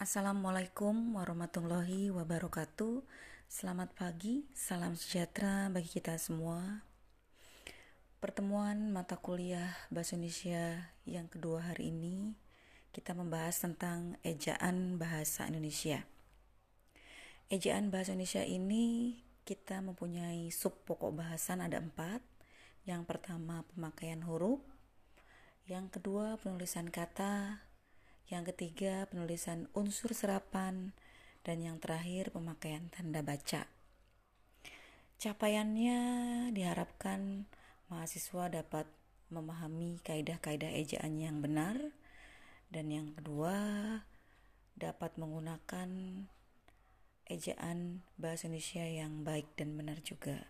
Assalamualaikum warahmatullahi wabarakatuh. Selamat pagi, salam sejahtera bagi kita semua. Pertemuan mata kuliah Bahasa Indonesia yang kedua hari ini kita membahas tentang ejaan bahasa Indonesia. Ejaan bahasa Indonesia ini kita mempunyai sub pokok bahasan ada empat. Yang pertama pemakaian huruf, yang kedua penulisan kata, yang ketiga penulisan unsur serapan, dan yang terakhir pemakaian tanda baca. Capaiannya diharapkan mahasiswa dapat memahami kaidah-kaidah ejaan yang benar, dan yang kedua dapat menggunakan ejaan bahasa Indonesia yang baik dan benar juga.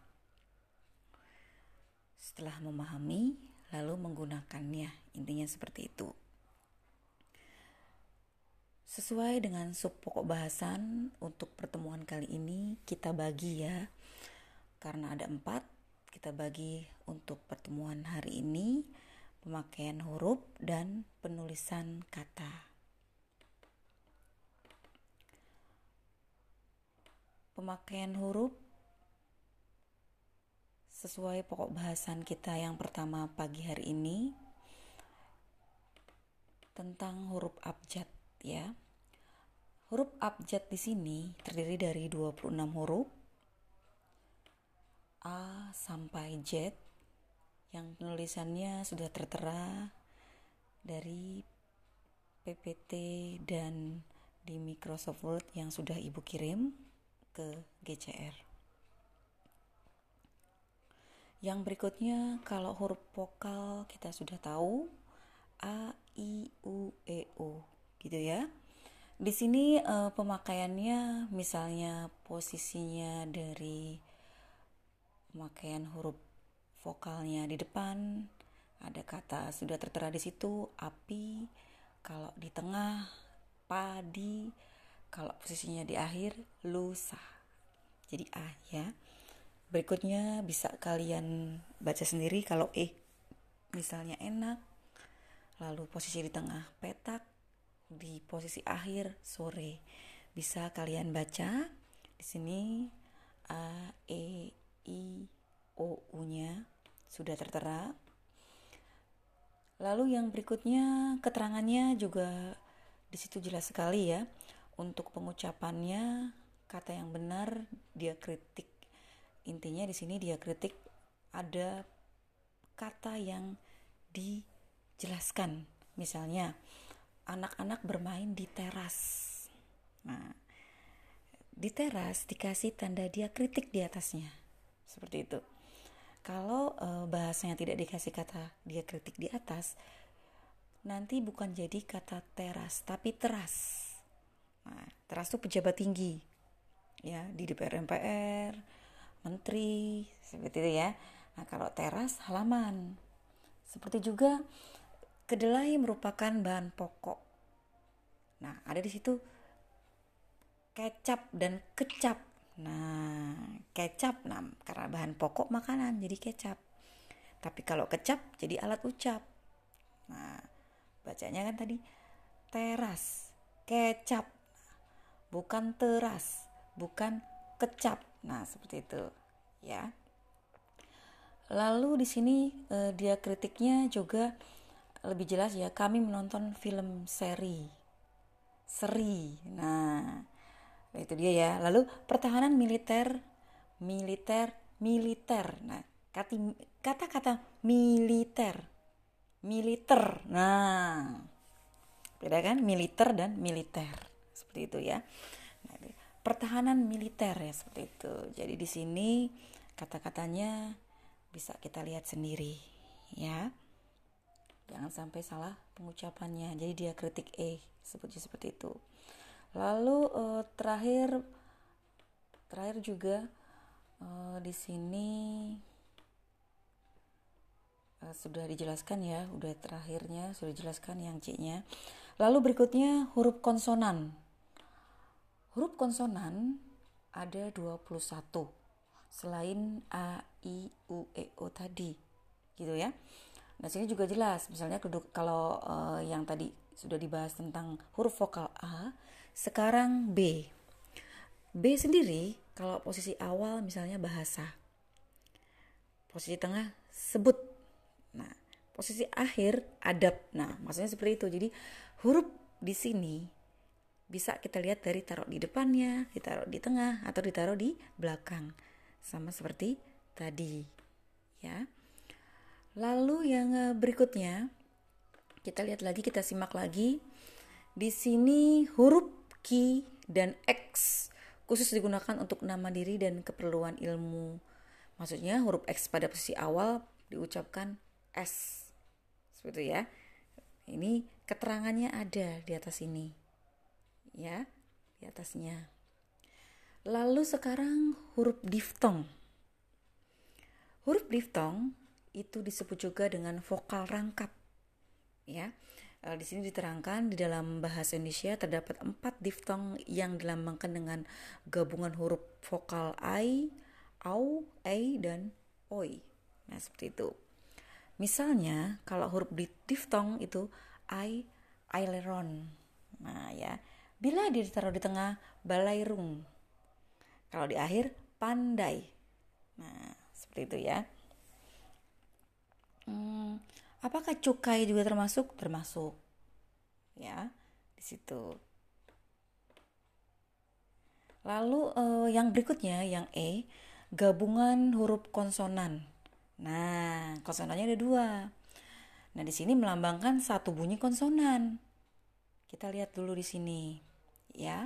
Setelah memahami, lalu menggunakannya, intinya seperti itu. Sesuai dengan sub pokok bahasan untuk pertemuan kali ini kita bagi ya Karena ada empat kita bagi untuk pertemuan hari ini Pemakaian huruf dan penulisan kata Pemakaian huruf sesuai pokok bahasan kita yang pertama pagi hari ini tentang huruf abjad ya. Huruf abjad di sini terdiri dari 26 huruf A sampai Z yang penulisannya sudah tertera dari PPT dan di Microsoft Word yang sudah Ibu kirim ke GCR. Yang berikutnya kalau huruf vokal kita sudah tahu A, I, U, E, O gitu ya. Di sini uh, pemakaiannya misalnya posisinya dari pemakaian huruf vokalnya di depan ada kata sudah tertera di situ api kalau di tengah padi kalau posisinya di akhir lusa. Jadi a ya. Berikutnya bisa kalian baca sendiri kalau e misalnya enak lalu posisi di tengah petak di posisi akhir sore. Bisa kalian baca di sini A E I O U-nya sudah tertera. Lalu yang berikutnya keterangannya juga di situ jelas sekali ya. Untuk pengucapannya kata yang benar dia kritik. Intinya di sini dia kritik ada kata yang dijelaskan. Misalnya anak-anak bermain di teras. Nah, di teras dikasih tanda dia kritik di atasnya. Seperti itu. Kalau e, bahasanya tidak dikasih kata dia kritik di atas, nanti bukan jadi kata teras, tapi teras. Nah, teras itu pejabat tinggi. Ya, di DPR MPR, menteri, seperti itu ya. Nah, kalau teras halaman. Seperti juga Kedelai merupakan bahan pokok. Nah, ada di situ kecap dan kecap. Nah, kecap nah, karena bahan pokok makanan jadi kecap. Tapi kalau kecap jadi alat ucap. Nah, bacanya kan tadi teras, kecap. Bukan teras, bukan kecap. Nah, seperti itu, ya. Lalu di sini eh, dia kritiknya juga lebih jelas ya kami menonton film seri. Seri. Nah itu dia ya. Lalu pertahanan militer militer militer. Nah kata-kata militer. Militer. Nah beda kan? Militer dan militer. Seperti itu ya. Nah, pertahanan militer ya seperti itu. Jadi di sini kata-katanya bisa kita lihat sendiri ya jangan sampai salah pengucapannya. Jadi dia kritik E seperti seperti itu. Lalu uh, terakhir terakhir juga uh, di sini uh, sudah dijelaskan ya udah terakhirnya sudah dijelaskan yang C-nya. Lalu berikutnya huruf konsonan. Huruf konsonan ada 21 selain A, I, U, E, O tadi gitu ya Nah sini juga jelas, misalnya kalau uh, yang tadi sudah dibahas tentang huruf vokal A, sekarang B. B sendiri kalau posisi awal misalnya bahasa. Posisi tengah sebut. Nah, posisi akhir adab. Nah, maksudnya seperti itu. Jadi huruf di sini bisa kita lihat dari taruh di depannya, ditaruh di tengah atau ditaruh di belakang. Sama seperti tadi. Ya. Lalu yang eh, berikutnya kita lihat lagi, kita simak lagi. Di sini huruf Ki dan X khusus digunakan untuk nama diri dan keperluan ilmu. Maksudnya huruf X pada posisi awal diucapkan S. Seperti ya. Ini keterangannya ada di atas ini. Ya, di atasnya. Lalu sekarang huruf diftong. Huruf diftong itu disebut juga dengan vokal rangkap. Ya, Eh, di sini diterangkan di dalam bahasa Indonesia terdapat empat diftong yang dilambangkan dengan gabungan huruf vokal I, au, e, dan oi. Nah, seperti itu. Misalnya, kalau huruf diftong itu I, aileron. Nah, ya. Bila ditaruh di tengah, balairung. Kalau di akhir, pandai. Nah, seperti itu ya. Hmm, Apakah cukai juga termasuk? Termasuk. Ya, di situ. Lalu eh, yang berikutnya yang E, gabungan huruf konsonan. Nah, konsonannya ada dua. Nah, di sini melambangkan satu bunyi konsonan. Kita lihat dulu di sini, ya.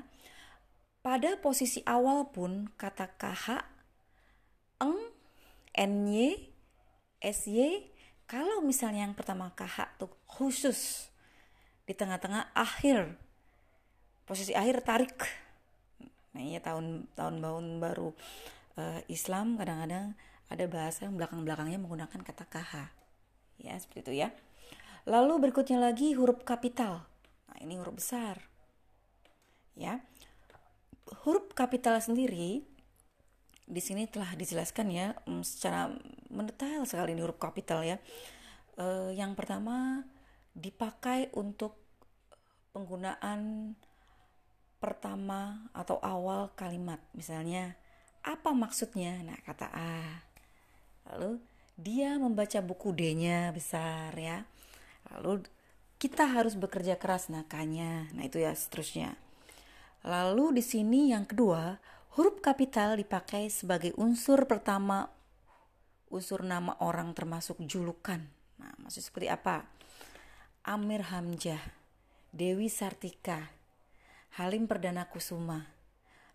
Pada posisi awal pun kata KH, eng, ny, sy kalau misalnya yang pertama KH tuh khusus di tengah-tengah akhir posisi akhir tarik. Nah iya tahun tahun tahun baru uh, Islam kadang-kadang ada bahasa yang belakang-belakangnya menggunakan kata KH ya seperti itu ya. Lalu berikutnya lagi huruf kapital. Nah ini huruf besar. Ya. Huruf kapital sendiri di sini telah dijelaskan ya mm, secara mendetail sekali ini huruf kapital ya. E, yang pertama dipakai untuk penggunaan pertama atau awal kalimat. Misalnya apa maksudnya? Nah, kata A. Lalu dia membaca buku D-nya besar ya. Lalu kita harus bekerja keras nakanya. Nah, itu ya seterusnya. Lalu di sini yang kedua, Huruf kapital dipakai sebagai unsur pertama unsur nama orang termasuk julukan. Nah, maksud seperti apa? Amir Hamzah, Dewi Sartika, Halim Perdana Kusuma.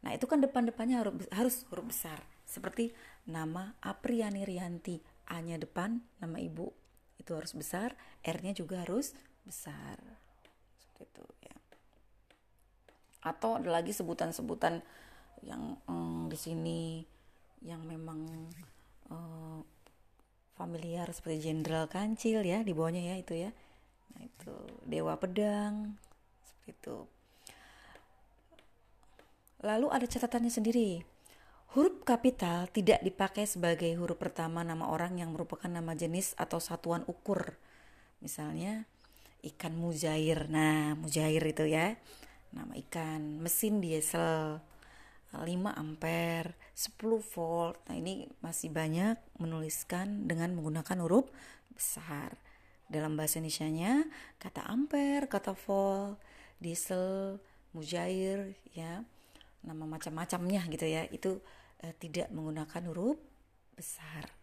Nah, itu kan depan-depannya harus harus huruf besar. Seperti nama Apriani Rianti, A-nya depan, nama ibu itu harus besar, R-nya juga harus besar. Seperti itu ya. Atau ada lagi sebutan-sebutan yang mm, di sini yang memang uh, familiar seperti Jenderal Kancil ya di bawahnya ya itu ya. Nah itu Dewa Pedang seperti itu. Lalu ada catatannya sendiri. Huruf kapital tidak dipakai sebagai huruf pertama nama orang yang merupakan nama jenis atau satuan ukur. Misalnya ikan mujair. Nah mujair itu ya. Nama ikan. Mesin diesel 5 ampere, 10 volt. Nah, ini masih banyak menuliskan dengan menggunakan huruf besar. Dalam bahasa Indonesia-nya kata ampere, kata volt, diesel, mujair ya. Nama macam-macamnya gitu ya. Itu eh, tidak menggunakan huruf besar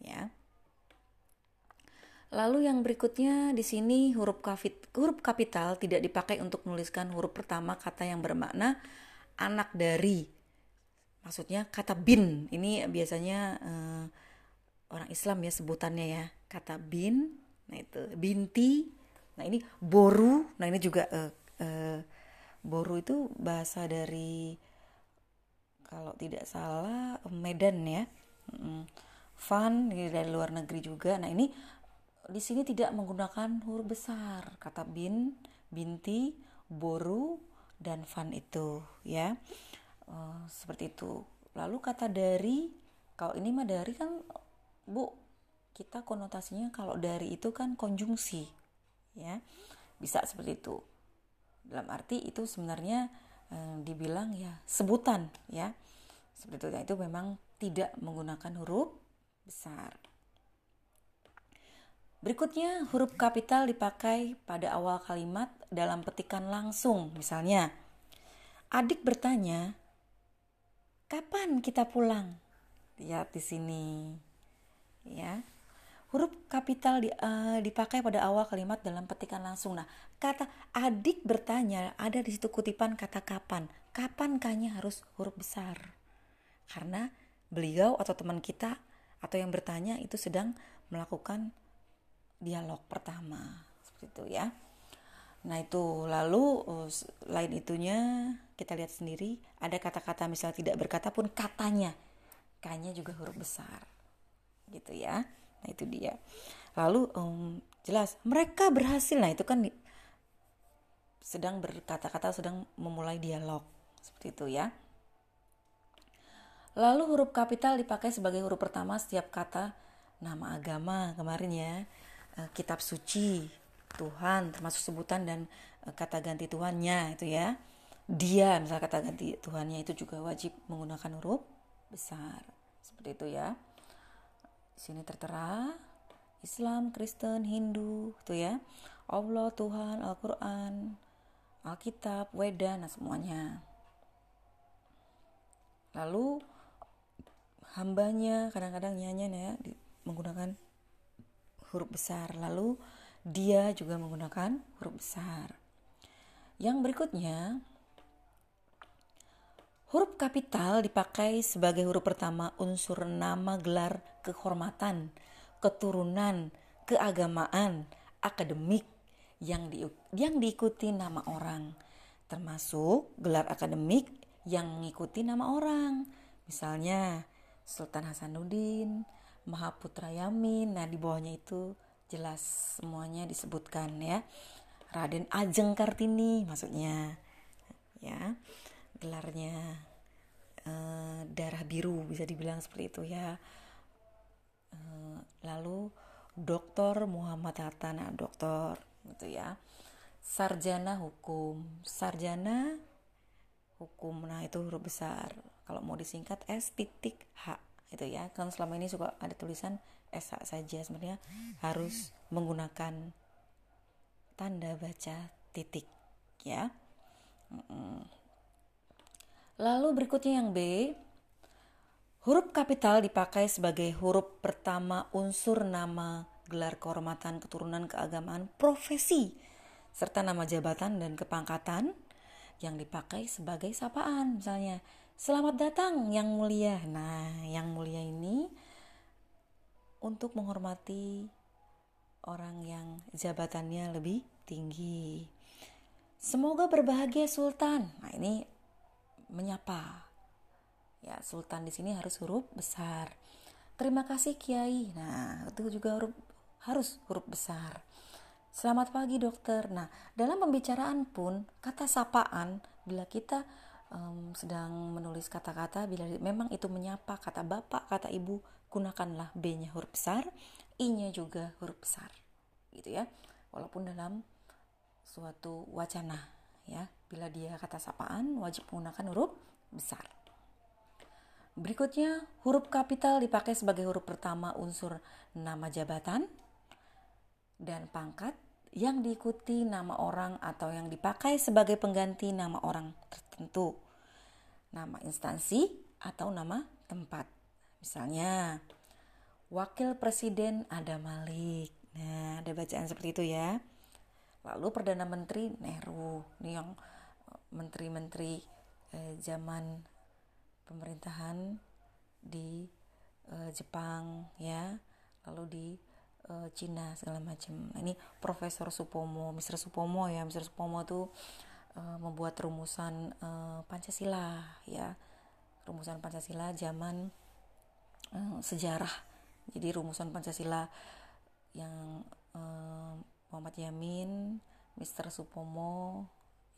ya. Lalu yang berikutnya di sini huruf huruf kapital tidak dipakai untuk menuliskan huruf pertama kata yang bermakna anak dari maksudnya kata bin. Ini biasanya uh, orang Islam ya sebutannya ya. Kata bin nah itu binti. Nah ini boru nah ini juga uh, uh, boru itu bahasa dari kalau tidak salah Medan ya. Fun dari luar negeri juga. Nah ini di sini tidak menggunakan huruf besar. Kata bin binti boru dan fun itu ya. Uh, seperti itu. Lalu kata dari kalau ini mah dari kan bu kita konotasinya kalau dari itu kan konjungsi ya. Bisa seperti itu. Dalam arti itu sebenarnya eh, dibilang ya sebutan ya. Seperti itu. Nah, itu memang tidak menggunakan huruf besar Berikutnya, huruf kapital dipakai pada awal kalimat dalam petikan langsung. Misalnya, adik bertanya, "Kapan kita pulang?" Lihat di sini. Ya. Huruf kapital di, uh, dipakai pada awal kalimat dalam petikan langsung. Nah, kata adik bertanya ada di situ kutipan kata kapan. Kapan kanya harus huruf besar. Karena beliau atau teman kita atau yang bertanya itu sedang melakukan dialog pertama seperti itu ya. Nah itu lalu uh, lain itunya kita lihat sendiri ada kata-kata misalnya tidak berkata pun katanya. Kanya juga huruf besar gitu ya. Nah itu dia. Lalu um, jelas mereka berhasil. Nah itu kan sedang berkata-kata sedang memulai dialog seperti itu ya. Lalu huruf kapital dipakai sebagai huruf pertama setiap kata nama agama kemarin ya uh, kitab suci Tuhan termasuk sebutan dan uh, kata ganti Tuhannya itu ya. Dia misalnya kata ganti Tuhannya itu juga wajib menggunakan huruf besar seperti itu ya. Di sini tertera Islam, Kristen, Hindu itu ya. Allah, Tuhan, Al-Quran, Alkitab, Weda, nah semuanya. Lalu hambanya kadang-kadang nyanyi ya menggunakan huruf besar. Lalu dia juga menggunakan huruf besar. Yang berikutnya, huruf kapital dipakai sebagai huruf pertama unsur nama gelar kehormatan, keturunan, keagamaan, akademik yang di, yang diikuti nama orang, termasuk gelar akademik yang mengikuti nama orang. Misalnya Sultan Hasanuddin, Mahaputra Yamin. Nah, di bawahnya itu jelas semuanya disebutkan ya. Raden Ajeng Kartini maksudnya. Ya. Gelarnya eh, darah biru bisa dibilang seperti itu ya. Eh, lalu Doktor Muhammad Hatta, nah doktor gitu ya. Sarjana hukum, sarjana hukum, nah itu huruf besar. Kalau mau disingkat S titik H itu ya. Kan selama ini suka ada tulisan SH saja. Sebenarnya harus menggunakan tanda baca titik ya. Lalu berikutnya yang B huruf kapital dipakai sebagai huruf pertama unsur nama gelar kehormatan keturunan keagamaan profesi serta nama jabatan dan kepangkatan yang dipakai sebagai sapaan misalnya Selamat datang yang mulia. Nah, yang mulia ini untuk menghormati orang yang jabatannya lebih tinggi. Semoga berbahagia Sultan. Nah, ini menyapa. Ya, Sultan di sini harus huruf besar. Terima kasih Kiai. Nah, itu juga huruf harus huruf besar. Selamat pagi dokter. Nah, dalam pembicaraan pun kata sapaan bila kita um, sedang menulis kata-kata bila memang itu menyapa kata bapak kata ibu gunakanlah b-nya huruf besar i-nya juga huruf besar gitu ya. Walaupun dalam suatu wacana ya bila dia kata sapaan wajib menggunakan huruf besar. Berikutnya huruf kapital dipakai sebagai huruf pertama unsur nama jabatan dan pangkat yang diikuti nama orang atau yang dipakai sebagai pengganti nama orang tertentu, nama instansi atau nama tempat. Misalnya, Wakil Presiden ada Malik. Nah, ada bacaan seperti itu ya. Lalu Perdana Menteri Nehru. Ini yang eh, menteri-menteri eh, zaman pemerintahan di eh, Jepang ya. Lalu di uh, Cina segala macam. Nah, ini Profesor Supomo, Mr. Supomo ya, Mr. Supomo tuh uh, membuat rumusan uh, Pancasila ya, rumusan Pancasila zaman uh, sejarah. Jadi rumusan Pancasila yang uh, Muhammad Yamin, Mr. Supomo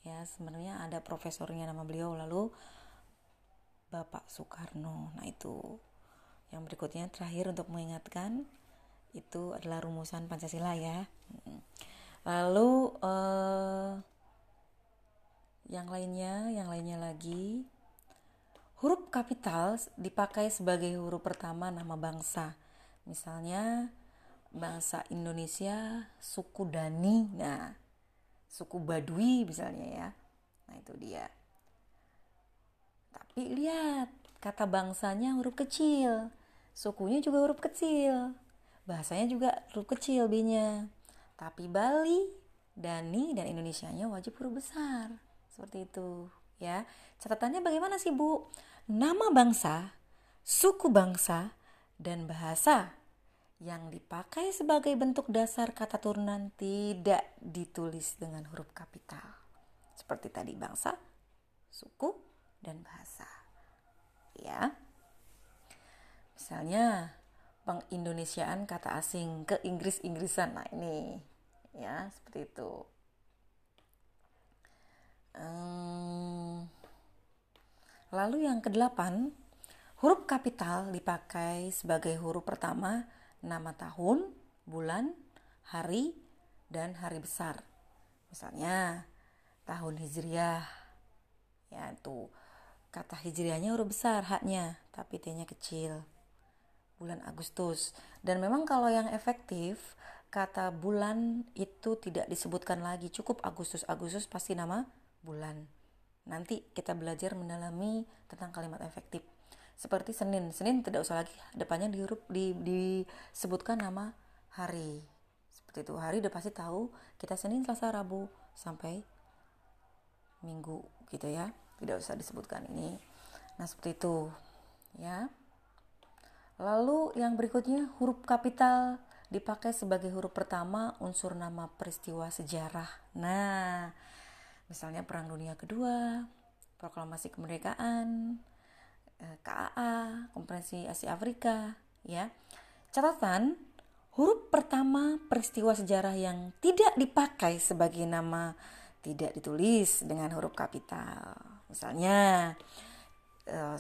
ya sebenarnya ada profesornya nama beliau lalu Bapak Soekarno. Nah itu yang berikutnya terakhir untuk mengingatkan itu adalah rumusan Pancasila ya. lalu uh, yang lainnya yang lainnya lagi. Huruf kapital dipakai sebagai huruf pertama nama bangsa. Misalnya bangsa Indonesia suku Dani. Nah suku Badui misalnya ya. Nah itu dia. Tapi lihat kata bangsanya huruf kecil. Sukunya juga huruf kecil bahasanya juga huruf kecil B-nya tapi Bali Dani dan Indonesianya wajib huruf besar seperti itu ya. Catatannya bagaimana sih, Bu? Nama bangsa, suku bangsa, dan bahasa yang dipakai sebagai bentuk dasar kata turunan tidak ditulis dengan huruf kapital. Seperti tadi bangsa, suku, dan bahasa. Ya. Misalnya pengindonesiaan kata asing ke Inggris-Inggrisan. Nah, ini ya, seperti itu. Lalu yang kedelapan, huruf kapital dipakai sebagai huruf pertama nama tahun, bulan, hari, dan hari besar. Misalnya tahun Hijriah, ya itu kata Hijriahnya huruf besar haknya, tapi T-nya kecil. Bulan Agustus. Dan memang kalau yang efektif, kata bulan itu tidak disebutkan lagi, cukup Agustus. Agustus pasti nama bulan. Nanti kita belajar mendalami tentang kalimat efektif. Seperti Senin. Senin tidak usah lagi depannya di huruf di, disebutkan nama hari. Seperti itu. Hari udah pasti tahu kita Senin, Selasa, Rabu sampai Minggu gitu ya. Tidak usah disebutkan ini. Nah, seperti itu. Ya. Lalu yang berikutnya huruf kapital dipakai sebagai huruf pertama unsur nama peristiwa sejarah. Nah, misalnya Perang Dunia Kedua, Proklamasi Kemerdekaan, eh, KAA, Konferensi Asia Afrika, ya. Catatan, huruf pertama peristiwa sejarah yang tidak dipakai sebagai nama tidak ditulis dengan huruf kapital. Misalnya eh,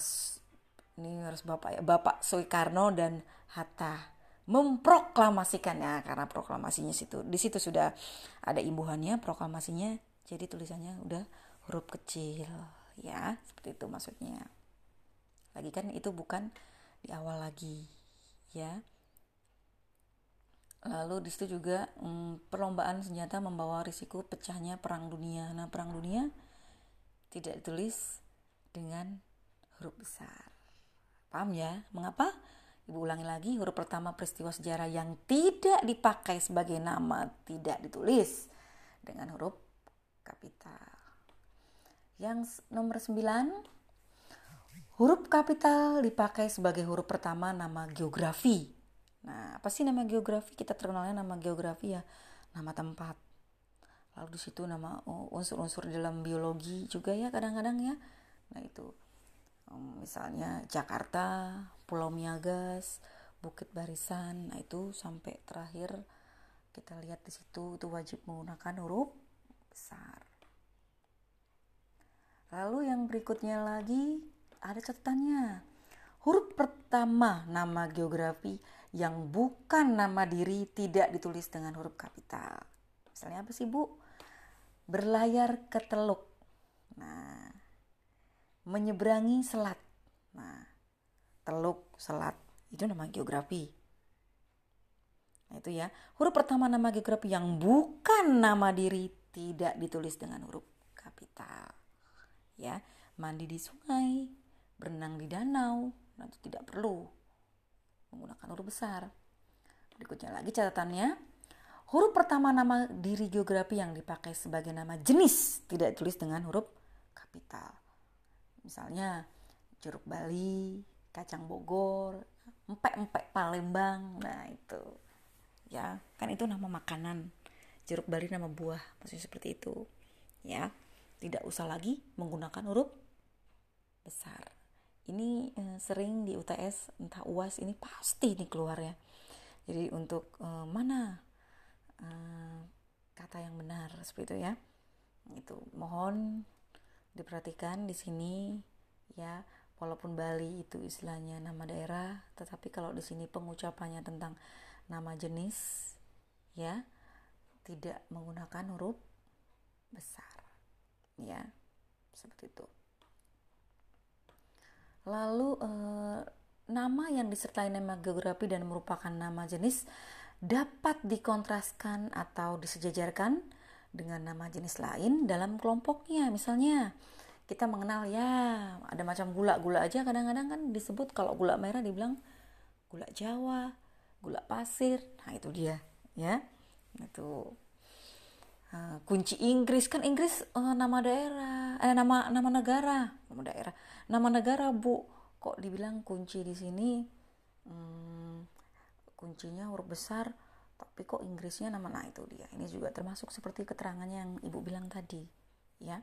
ini harus Bapak ya, Bapak Soekarno dan Hatta memproklamasikannya karena proklamasinya situ di situ sudah ada imbuhannya proklamasinya jadi tulisannya udah huruf kecil. Ya seperti itu maksudnya. Lagi kan itu bukan di awal lagi ya. Lalu di situ juga hmm, perlombaan senjata membawa risiko pecahnya perang dunia. Nah perang dunia tidak ditulis dengan huruf besar paham ya mengapa Ibu ulangi lagi huruf pertama peristiwa sejarah yang tidak dipakai sebagai nama tidak ditulis dengan huruf kapital. Yang nomor 9, huruf kapital dipakai sebagai huruf pertama nama geografi. Nah, apa sih nama geografi? Kita terkenalnya nama geografi ya, nama tempat. Lalu di situ nama unsur-unsur dalam biologi juga ya kadang-kadang ya. Nah, itu misalnya Jakarta, Pulau Miagas, Bukit Barisan. Nah, itu sampai terakhir kita lihat di situ itu wajib menggunakan huruf besar. Lalu yang berikutnya lagi ada catatannya. Huruf pertama nama geografi yang bukan nama diri tidak ditulis dengan huruf kapital. Misalnya apa sih Bu? Berlayar ke teluk. Nah, menyeberangi selat. Nah, teluk, selat itu nama geografi. Nah, itu ya. Huruf pertama nama geografi yang bukan nama diri tidak ditulis dengan huruf kapital. Ya, mandi di sungai, berenang di danau, nah itu tidak perlu menggunakan huruf besar. Berikutnya lagi catatannya, huruf pertama nama diri geografi yang dipakai sebagai nama jenis tidak ditulis dengan huruf kapital. Misalnya jeruk Bali, kacang Bogor, empek-empek Palembang. Nah, itu. Ya, kan itu nama makanan jeruk bali nama buah maksudnya seperti itu ya tidak usah lagi menggunakan huruf besar ini eh, sering di UTS entah UAS ini pasti nih keluar ya jadi untuk eh, mana eh, kata yang benar seperti itu ya itu mohon diperhatikan di sini ya walaupun Bali itu istilahnya nama daerah tetapi kalau di sini pengucapannya tentang nama jenis ya tidak menggunakan huruf besar. Ya, seperti itu. Lalu eh, nama yang disertai nama geografi dan merupakan nama jenis dapat dikontraskan atau disejajarkan dengan nama jenis lain dalam kelompoknya. Misalnya, kita mengenal ya ada macam gula-gula aja kadang-kadang kan disebut kalau gula merah dibilang gula Jawa, gula pasir. Nah, itu dia, ya. Itu uh, kunci Inggris kan Inggris uh, nama daerah, eh nama nama negara, nama daerah. Nama negara, Bu. Kok dibilang kunci di sini hmm, kuncinya huruf besar tapi kok Inggrisnya nama nah itu dia. Ini juga termasuk seperti keterangannya yang Ibu bilang tadi, ya.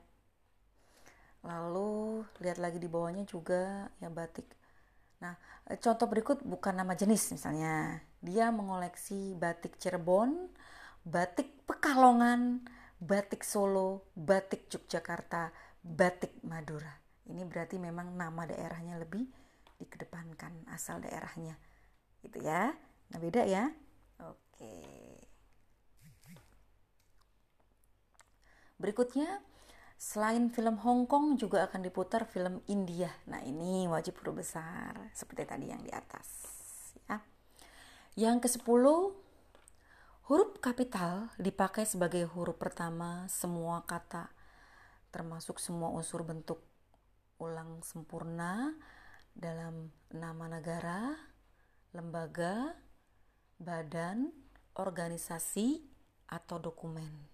Lalu lihat lagi di bawahnya juga ya batik. Nah eh, contoh berikut bukan nama jenis misalnya. Dia mengoleksi batik Cirebon batik Pekalongan batik Solo batik Yogyakarta batik Madura. Ini berarti memang nama daerahnya lebih dikedepankan asal daerahnya. Gitu ya. Nah beda ya berikutnya Selain film Hong Kong juga akan diputar film India. Nah ini wajib huruf besar seperti tadi yang di atas. Ya. Yang ke-10 huruf kapital dipakai sebagai huruf pertama semua kata termasuk semua unsur bentuk ulang sempurna dalam nama negara, lembaga, badan, organisasi, atau dokumen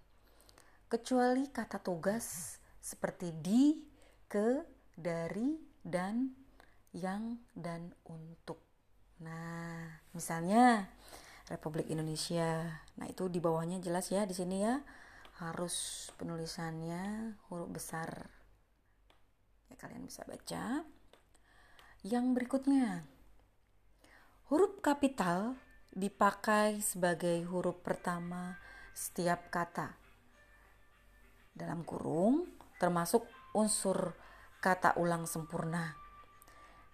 kecuali kata tugas seperti di, ke, dari, dan, yang, dan untuk. Nah, misalnya Republik Indonesia. Nah, itu di bawahnya jelas ya di sini ya. Harus penulisannya huruf besar. Ya, kalian bisa baca. Yang berikutnya. Huruf kapital dipakai sebagai huruf pertama setiap kata dalam kurung termasuk unsur kata ulang sempurna.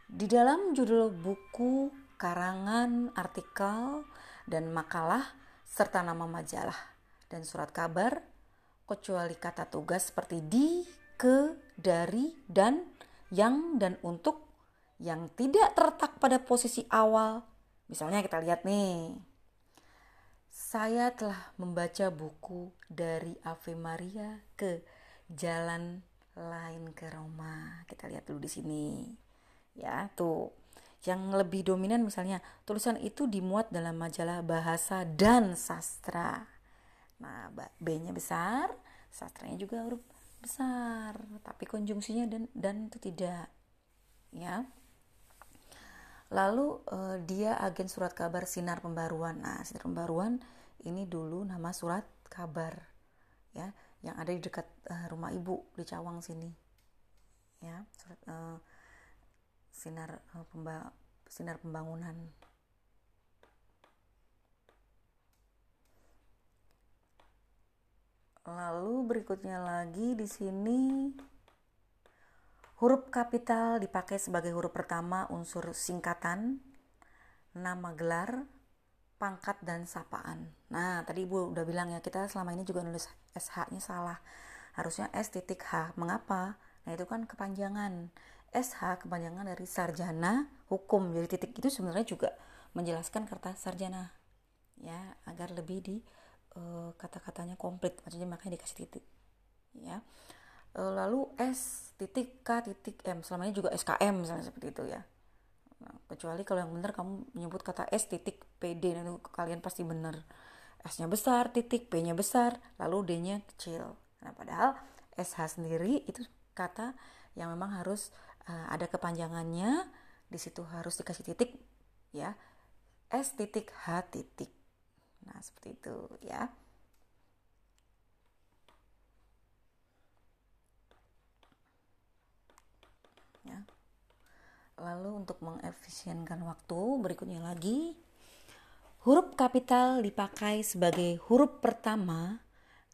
Di dalam judul buku, karangan, artikel, dan makalah, serta nama majalah dan surat kabar, kecuali kata tugas seperti di, ke, dari, dan, yang, dan untuk, yang tidak terletak pada posisi awal. Misalnya kita lihat nih, saya telah membaca buku dari Ave Maria ke Jalan Lain ke Roma. Kita lihat dulu di sini. Ya, tuh. Yang lebih dominan misalnya tulisan itu dimuat dalam majalah Bahasa dan Sastra. Nah, B-nya besar, sastranya juga huruf besar, tapi konjungsinya dan dan itu tidak. Ya. Lalu uh, dia agen surat kabar Sinar Pembaruan. Nah, Sinar Pembaruan ini dulu nama surat kabar ya yang ada di dekat uh, rumah ibu di Cawang sini. Ya, surat uh, sinar uh, pemba sinar pembangunan. Lalu berikutnya lagi di sini Huruf kapital dipakai sebagai huruf pertama unsur singkatan, nama gelar, pangkat, dan sapaan. Nah, tadi Ibu udah bilang ya, kita selama ini juga nulis SH-nya salah. Harusnya S titik H. Mengapa? Nah, itu kan kepanjangan. SH kepanjangan dari sarjana hukum. Jadi titik itu sebenarnya juga menjelaskan kata sarjana. Ya, agar lebih di uh, kata-katanya komplit. Maksudnya makanya dikasih titik. Ya. Uh, lalu S titik K titik M. Selama ini juga SKM misalnya seperti itu ya. Nah, kecuali kalau yang benar kamu menyebut kata S titik PD itu kalian pasti benar. S nya besar titik P nya besar lalu D nya kecil. Nah padahal SH sendiri itu kata yang memang harus uh, ada kepanjangannya. Di situ harus dikasih titik ya. S titik H titik. Nah seperti itu ya ya. Lalu untuk mengefisienkan waktu berikutnya lagi. Huruf kapital dipakai sebagai huruf pertama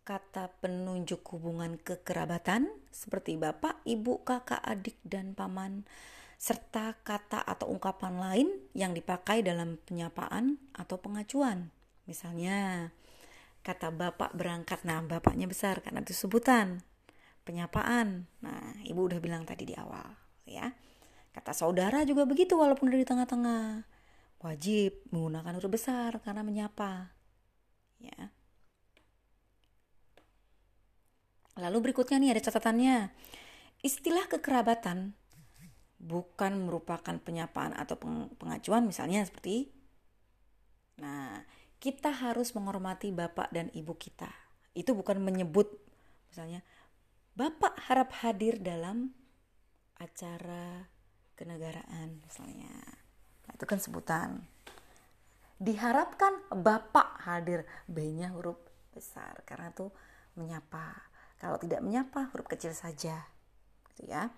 kata penunjuk hubungan kekerabatan seperti bapak, ibu, kakak, adik dan paman serta kata atau ungkapan lain yang dipakai dalam penyapaan atau pengacuan. Misalnya, kata bapak berangkat. Nah bapaknya besar karena itu sebutan. Penyapaan. Nah ibu udah bilang tadi di awal ya. Kata saudara juga begitu walaupun dari tengah-tengah. Wajib menggunakan huruf besar karena menyapa ya. Lalu berikutnya nih ada catatannya. Istilah kekerabatan bukan merupakan penyapaan atau pengacuan misalnya seperti nah kita harus menghormati bapak dan ibu kita. Itu bukan menyebut misalnya bapak harap hadir dalam acara kenegaraan misalnya. Nah, itu kan sebutan. Diharapkan bapak hadir, B-nya huruf besar karena itu menyapa. Kalau tidak menyapa huruf kecil saja. Gitu ya.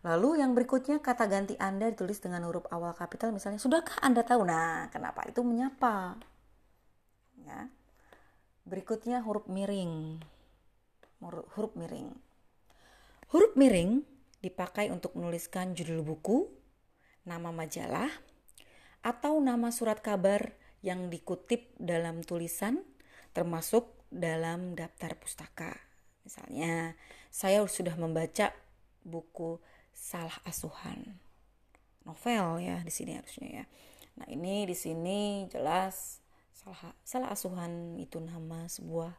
Lalu yang berikutnya kata ganti Anda ditulis dengan huruf awal kapital misalnya sudahkah Anda tahu? Nah, kenapa itu menyapa? ya. Berikutnya huruf miring. Huruf miring. Huruf miring dipakai untuk menuliskan judul buku, nama majalah, atau nama surat kabar yang dikutip dalam tulisan termasuk dalam daftar pustaka. Misalnya, saya sudah membaca buku Salah Asuhan. Novel ya di sini harusnya ya. Nah, ini di sini jelas salah salah asuhan itu nama sebuah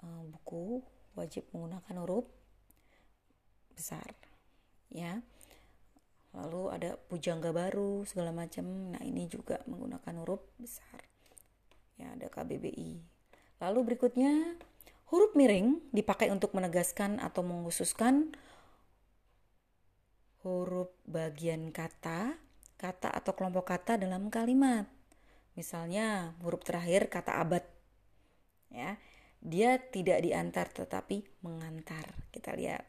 uh, buku wajib menggunakan huruf besar ya lalu ada pujangga baru segala macam nah ini juga menggunakan huruf besar ya ada KBBI lalu berikutnya huruf miring dipakai untuk menegaskan atau mengkhususkan huruf bagian kata kata atau kelompok kata dalam kalimat Misalnya huruf terakhir kata abad. Ya. Dia tidak diantar tetapi mengantar. Kita lihat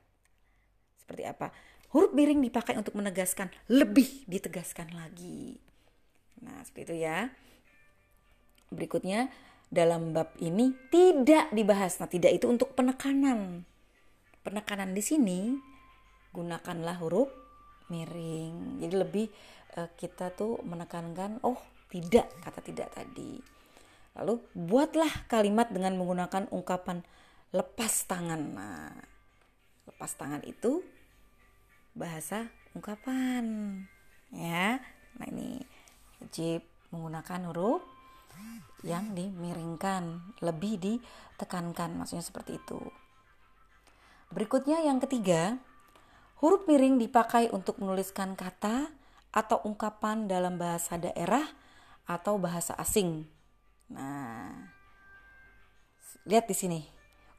seperti apa. Huruf miring dipakai untuk menegaskan, lebih ditegaskan lagi. Nah, seperti itu ya. Berikutnya dalam bab ini tidak dibahas. Nah, tidak itu untuk penekanan. Penekanan di sini gunakanlah huruf miring. Jadi lebih uh, kita tuh menekankan oh tidak kata tidak tadi. Lalu buatlah kalimat dengan menggunakan ungkapan lepas tangan. Nah, lepas tangan itu bahasa ungkapan ya. Nah, ini wajib menggunakan huruf yang dimiringkan, lebih ditekankan, maksudnya seperti itu. Berikutnya yang ketiga, huruf miring dipakai untuk menuliskan kata atau ungkapan dalam bahasa daerah atau bahasa asing. Nah, lihat di sini.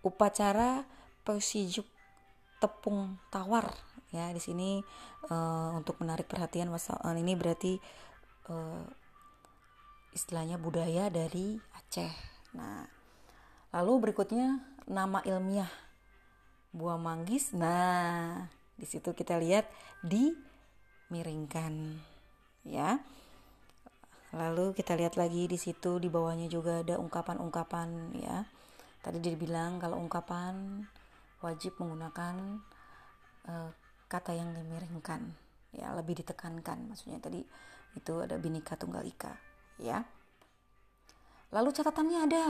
Upacara persijuk tepung tawar ya di sini uh, untuk menarik perhatian uh, ini berarti uh, istilahnya budaya dari Aceh. Nah, lalu berikutnya nama ilmiah buah manggis. Nah, di situ kita lihat dimiringkan ya. Lalu kita lihat lagi di situ di bawahnya juga ada ungkapan-ungkapan ya. Tadi dibilang kalau ungkapan wajib menggunakan uh, kata yang dimiringkan ya, lebih ditekankan maksudnya tadi itu ada binika tunggal ika ya. Lalu catatannya ada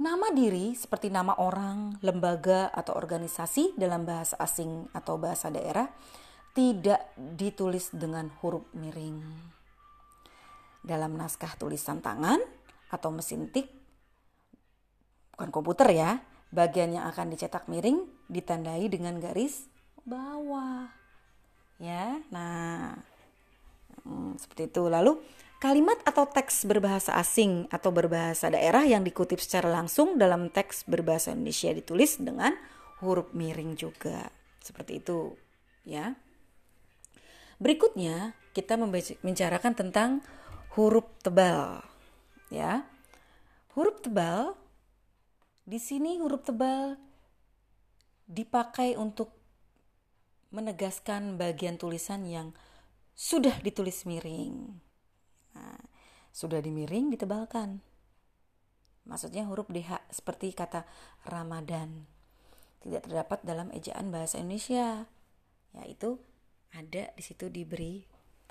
Nama diri seperti nama orang, lembaga, atau organisasi dalam bahasa asing atau bahasa daerah tidak ditulis dengan huruf miring dalam naskah tulisan tangan atau mesin tik bukan komputer ya bagian yang akan dicetak miring ditandai dengan garis bawah. Ya nah hmm, seperti itu. Lalu kalimat atau teks berbahasa asing atau berbahasa daerah yang dikutip secara langsung dalam teks berbahasa Indonesia ditulis dengan huruf miring juga. Seperti itu ya. Berikutnya kita membicarakan tentang huruf tebal ya. Huruf tebal di sini huruf tebal dipakai untuk menegaskan bagian tulisan yang sudah ditulis miring. Nah, sudah dimiring ditebalkan. Maksudnya huruf DH seperti kata Ramadan. Tidak terdapat dalam ejaan bahasa Indonesia. Yaitu ada di situ diberi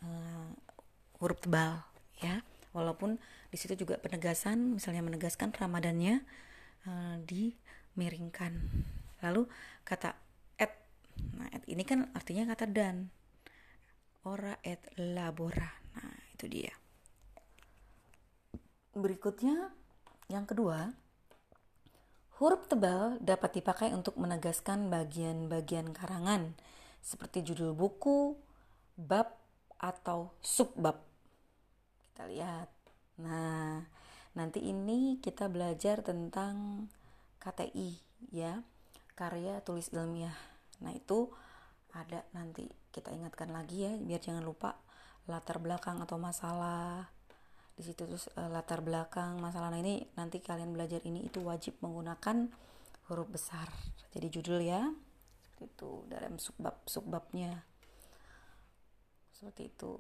uh, huruf tebal ya walaupun di situ juga penegasan misalnya menegaskan ramadannya uh, dimiringkan lalu kata ini kan artinya kata dan. Ora et labora. Nah itu dia. Berikutnya yang kedua huruf tebal dapat dipakai untuk menegaskan bagian-bagian karangan seperti judul buku bab atau subbab. Kita lihat. Nah, nanti ini kita belajar tentang KTI ya, karya tulis ilmiah. Nah, itu ada nanti kita ingatkan lagi ya biar jangan lupa latar belakang atau masalah. Di situ terus uh, latar belakang masalah. Nah ini nanti kalian belajar ini itu wajib menggunakan huruf besar. Jadi judul ya seperti itu dalam subbab subbabnya. Seperti itu.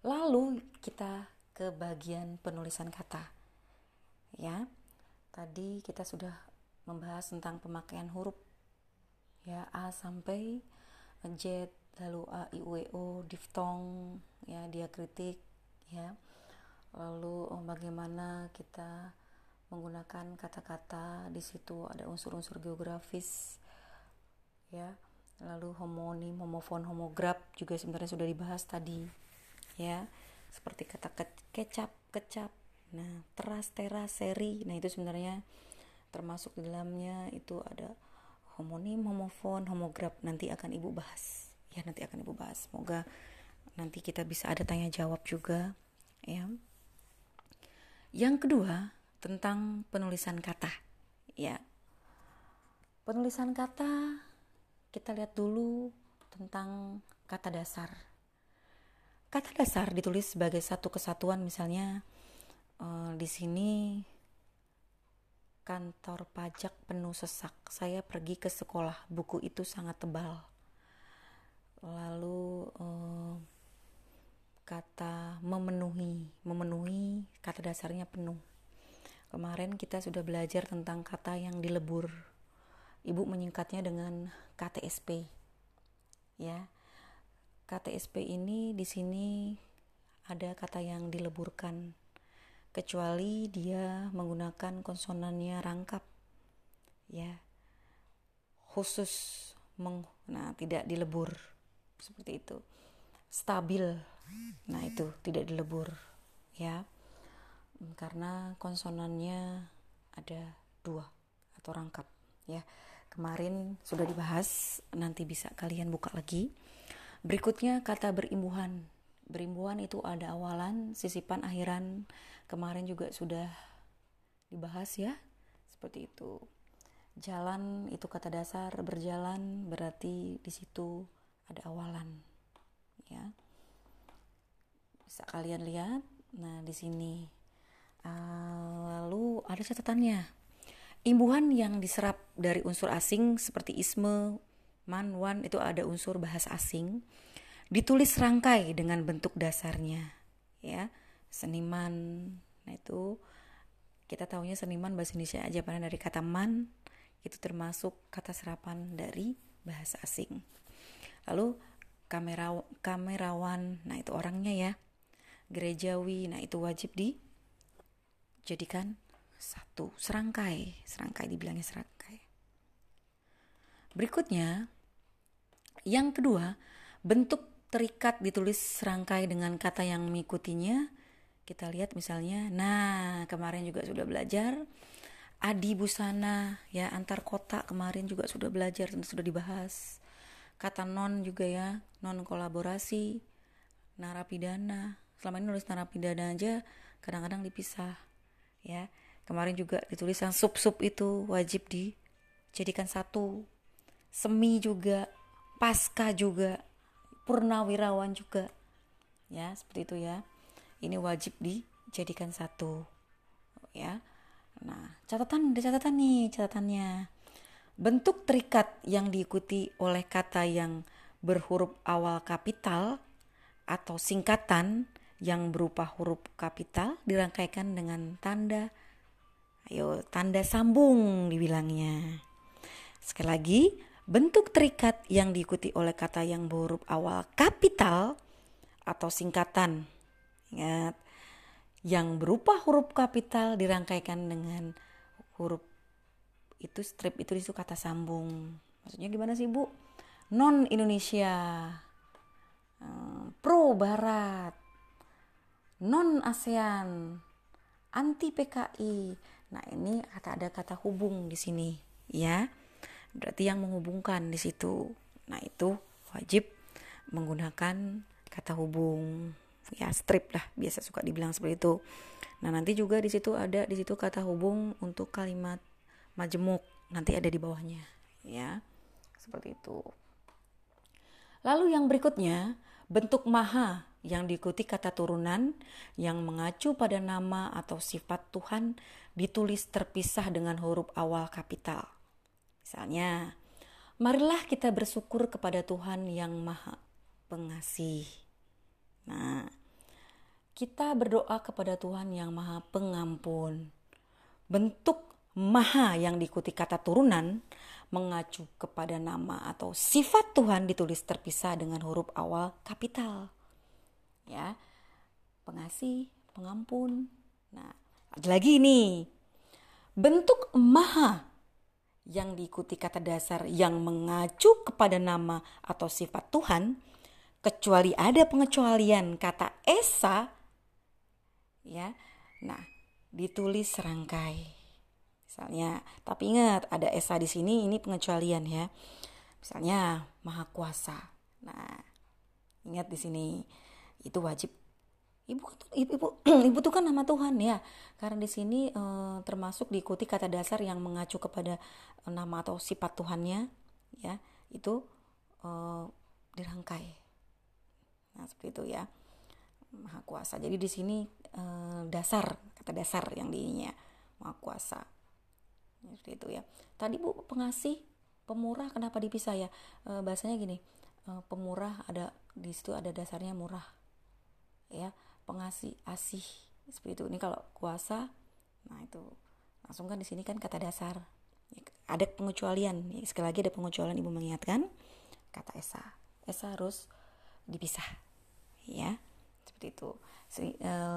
Lalu kita ke bagian penulisan kata. Ya. Tadi kita sudah membahas tentang pemakaian huruf. Ya A sampai Z lalu A I U E O diftong ya diakritik ya. Lalu oh, bagaimana kita menggunakan kata-kata di situ ada unsur-unsur geografis ya. Lalu homonim homofon homograf juga sebenarnya sudah dibahas tadi ya. Seperti kata ke kecap kecap. Nah teras teras seri. Nah itu sebenarnya termasuk di dalamnya itu ada homonim homofon homograf nanti akan ibu bahas. Ya nanti akan ibu bahas. Semoga nanti kita bisa ada tanya jawab juga ya. Yang kedua tentang penulisan kata ya. Penulisan kata kita lihat dulu tentang kata dasar. Kata dasar ditulis sebagai satu kesatuan misalnya uh, di sini kantor pajak penuh sesak. Saya pergi ke sekolah. Buku itu sangat tebal. Lalu uh, kata memenuhi. Memenuhi kata dasarnya penuh. Kemarin kita sudah belajar tentang kata yang dilebur. Ibu menyingkatnya dengan KTSP ya. KTSP ini di sini ada kata yang dileburkan kecuali dia menggunakan konsonannya rangkap ya khusus meng, nah tidak dilebur seperti itu stabil nah itu tidak dilebur ya karena konsonannya ada dua atau rangkap ya kemarin sudah dibahas nanti bisa kalian buka lagi Berikutnya kata berimbuhan. Berimbuhan itu ada awalan, sisipan, akhiran. Kemarin juga sudah dibahas ya. Seperti itu. Jalan itu kata dasar, berjalan berarti di situ ada awalan. Ya. Bisa kalian lihat. Nah, di sini. Uh, lalu ada catatannya. Imbuhan yang diserap dari unsur asing seperti isme, man, wan itu ada unsur bahasa asing ditulis rangkai dengan bentuk dasarnya ya seniman. Nah itu kita tahunya seniman bahasa Indonesia aja pada dari kata man itu termasuk kata serapan dari bahasa asing. Lalu kamera kamerawan nah itu orangnya ya. Gerejawi nah itu wajib dijadikan satu serangkai. Serangkai dibilangnya serangkai. Berikutnya yang kedua, bentuk terikat ditulis serangkai dengan kata yang mengikutinya. Kita lihat misalnya, nah kemarin juga sudah belajar adi busana ya antar kota kemarin juga sudah belajar dan sudah dibahas. Kata non juga ya, non kolaborasi, narapidana. Selama ini nulis narapidana aja kadang-kadang dipisah ya. Kemarin juga ditulis yang sub-sub itu wajib dijadikan satu. Semi juga pasca juga purnawirawan juga ya seperti itu ya ini wajib dijadikan satu. Ya. Nah catatan ada catatan nih catatannya. Bentuk terikat yang diikuti oleh kata yang berhuruf awal kapital atau singkatan yang berupa huruf kapital dirangkaikan dengan tanda ayo tanda sambung dibilangnya. Sekali lagi bentuk terikat yang diikuti oleh kata yang berhuruf awal kapital atau singkatan. Ingat, yang berupa huruf kapital dirangkaikan dengan huruf itu strip itu itu kata sambung. Maksudnya gimana sih bu? Non Indonesia eh, pro Barat non ASEAN anti PKI nah ini kata ada kata hubung di sini ya. Berarti yang menghubungkan di situ. Nah itu wajib menggunakan kata hubung ya strip lah biasa suka dibilang seperti itu. Nah nanti juga di situ ada di situ kata hubung untuk kalimat majemuk nanti ada di bawahnya. Ya seperti itu. Lalu yang berikutnya bentuk maha yang diikuti kata turunan yang mengacu pada nama atau sifat Tuhan ditulis terpisah dengan huruf awal kapital. Misalnya marilah kita bersyukur kepada Tuhan yang maha pengasih. Nah kita berdoa kepada Tuhan yang Maha Pengampun. Bentuk Maha yang diikuti kata turunan mengacu kepada nama atau sifat Tuhan ditulis terpisah dengan huruf awal kapital. Ya. Pengasih, pengampun. Nah, ada lagi ini. Bentuk Maha yang diikuti kata dasar yang mengacu kepada nama atau sifat Tuhan kecuali ada pengecualian kata Esa ya. Nah, ditulis serangkai. Misalnya, tapi ingat ada esa di sini ini pengecualian ya. Misalnya maha kuasa. Nah, ingat di sini itu wajib ibu ibu ibu, ibu itu kan nama Tuhan ya karena di sini e, termasuk diikuti kata dasar yang mengacu kepada nama atau sifat Tuhannya ya itu e, dirangkai nah seperti itu ya maha kuasa jadi di sini eh, dasar kata dasar yang dinya maha kuasa. Seperti itu ya. Tadi bu pengasih pemurah kenapa dipisah ya? E, bahasanya gini e, pemurah ada di situ ada dasarnya murah. Ya pengasih asih seperti itu. Ini kalau kuasa nah itu langsung kan di sini kan kata dasar. Ya, ada pengecualian. Ya, sekali lagi ada pengecualian ibu mengingatkan kata esa. Esa harus dipisah. Ya seperti itu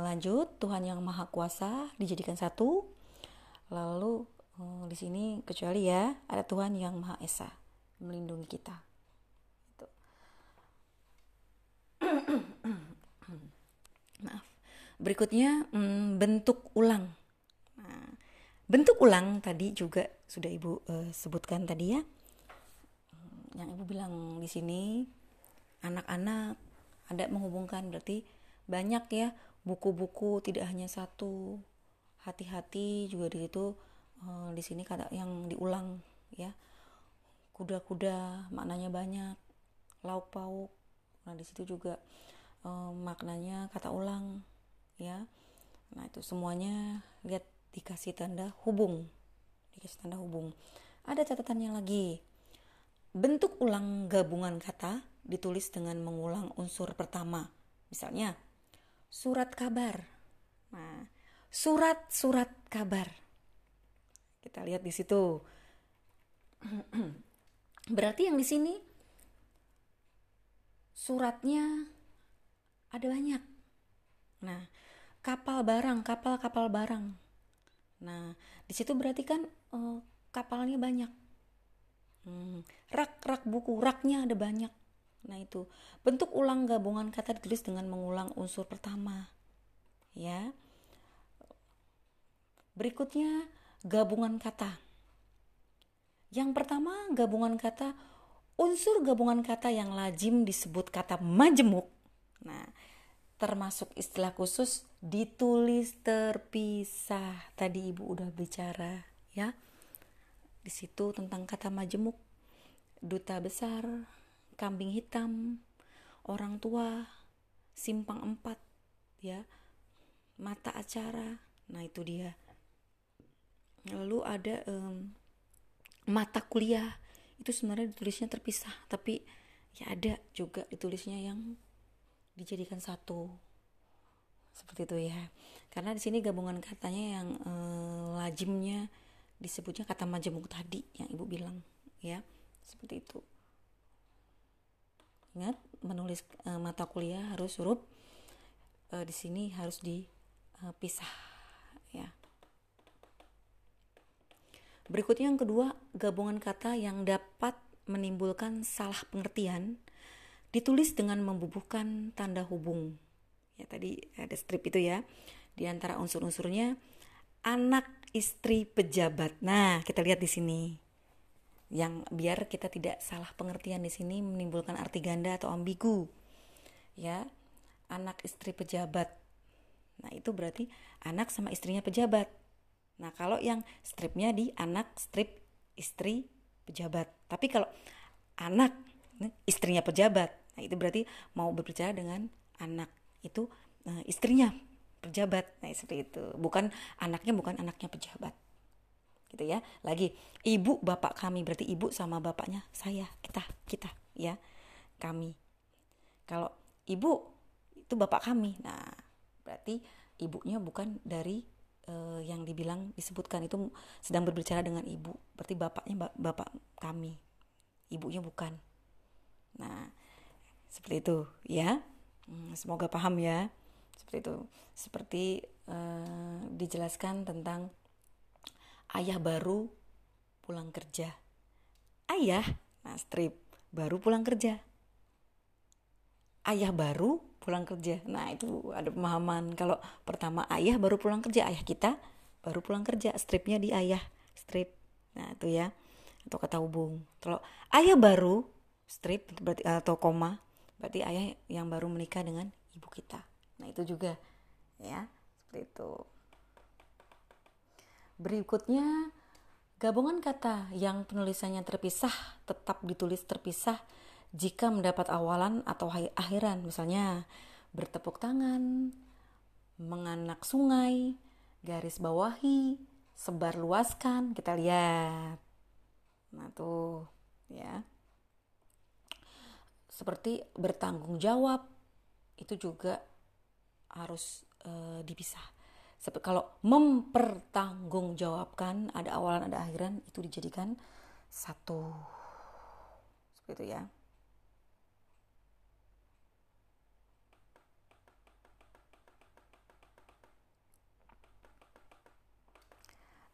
lanjut Tuhan yang maha kuasa dijadikan satu. Lalu eh, di sini kecuali ya ada Tuhan yang maha esa melindungi kita. Maaf. Berikutnya hmm, bentuk ulang. Nah, bentuk ulang tadi juga sudah ibu uh, sebutkan tadi ya. Hmm, yang ibu bilang di sini anak-anak ada menghubungkan berarti banyak ya buku-buku tidak hanya satu. Hati-hati juga di situ uh, di sini kata yang diulang ya. Kuda-kuda maknanya banyak. Lauk pauk nah di situ juga uh, maknanya kata ulang ya. Nah itu semuanya lihat dikasih tanda hubung dikasih tanda hubung. Ada catatannya lagi. Bentuk ulang gabungan kata ditulis dengan mengulang unsur pertama. Misalnya surat kabar. Nah, surat-surat kabar. Kita lihat di situ. Berarti yang di sini suratnya ada banyak. Nah, kapal barang, kapal-kapal barang. Nah, di situ berarti kan uh, kapalnya banyak. Hmm, rak-rak buku, raknya ada banyak. Nah, itu bentuk ulang gabungan kata ditulis dengan mengulang unsur pertama. Ya. Berikutnya gabungan kata. Yang pertama gabungan kata unsur gabungan kata yang lazim disebut kata majemuk. Nah, termasuk istilah khusus ditulis terpisah. Tadi Ibu udah bicara ya. Di situ tentang kata majemuk. Duta besar, kambing hitam, orang tua, simpang empat, ya, mata acara, nah itu dia. Lalu ada um, mata kuliah, itu sebenarnya ditulisnya terpisah, tapi ya ada juga ditulisnya yang dijadikan satu. Seperti itu ya. Karena di sini gabungan katanya yang eh, lazimnya disebutnya kata majemuk tadi yang ibu bilang ya. Seperti itu Ingat menulis e, mata kuliah harus huruf e, di sini harus di e, uh, pisah ya. Berikutnya yang kedua, gabungan kata yang dapat menimbulkan salah pengertian ditulis dengan membubuhkan tanda hubung. Ya tadi ada strip itu ya. Di antara unsur-unsurnya anak istri pejabat. Nah, kita lihat di sini. Yang biar kita tidak salah pengertian di sini menimbulkan arti ganda atau ambigu. Ya. Anak istri pejabat. Nah, itu berarti anak sama istrinya pejabat. Nah, kalau yang stripnya di anak strip istri pejabat. Tapi kalau anak istrinya pejabat, Nah, itu berarti mau berbicara dengan anak itu uh, istrinya pejabat. Nah, seperti itu. Bukan anaknya bukan anaknya pejabat. Gitu ya. Lagi ibu bapak kami berarti ibu sama bapaknya saya, kita, kita ya. Kami. Kalau ibu itu bapak kami. Nah, berarti ibunya bukan dari uh, yang dibilang disebutkan itu sedang berbicara dengan ibu. Berarti bapaknya bapak kami. Ibunya bukan. Nah, seperti itu ya hmm, semoga paham ya seperti itu seperti uh, dijelaskan tentang ayah baru pulang kerja. Ayah nah strip baru pulang kerja. Ayah baru pulang kerja. Nah itu ada pemahaman kalau pertama ayah baru pulang kerja ayah kita baru pulang kerja stripnya di ayah strip. Nah itu ya. Atau kata hubung. Kalau ayah baru strip berarti atau koma berarti ayah yang baru menikah dengan ibu kita. Nah itu juga ya seperti itu berikutnya gabungan kata yang penulisannya terpisah tetap ditulis terpisah jika mendapat awalan atau akhiran. Misalnya bertepuk tangan menganak sungai garis bawahi sebar luaskan. Kita lihat. Nah tuh ya. Seperti bertanggung jawab itu juga harus e, dipisah. Kalau mempertanggungjawabkan ada awalan ada akhiran itu dijadikan satu. Seperti itu ya.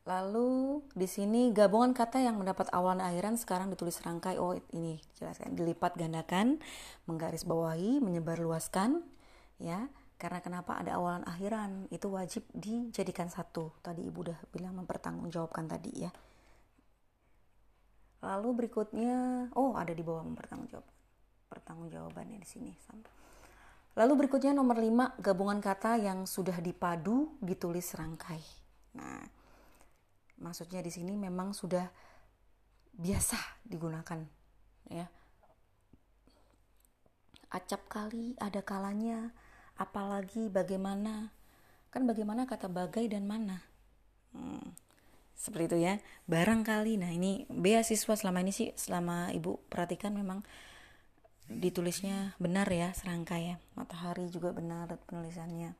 Lalu di sini gabungan kata yang mendapat awalan akhiran sekarang ditulis rangkai. Oh ini jelaskan dilipat gandakan, menggaris bawahi, menyebar luaskan, ya. Karena kenapa ada awalan akhiran itu wajib dijadikan satu. Tadi ibu udah bilang mempertanggungjawabkan tadi ya. Lalu berikutnya, oh ada di bawah mempertanggungjawab, pertanggungjawabannya di sini. Lalu berikutnya nomor 5 gabungan kata yang sudah dipadu ditulis rangkai. Nah, maksudnya di sini memang sudah biasa digunakan ya acap kali ada kalanya apalagi bagaimana kan bagaimana kata bagai dan mana. Hmm, seperti itu ya. Barangkali nah ini beasiswa selama ini sih selama ibu perhatikan memang ditulisnya benar ya serangkai ya. Matahari juga benar penulisannya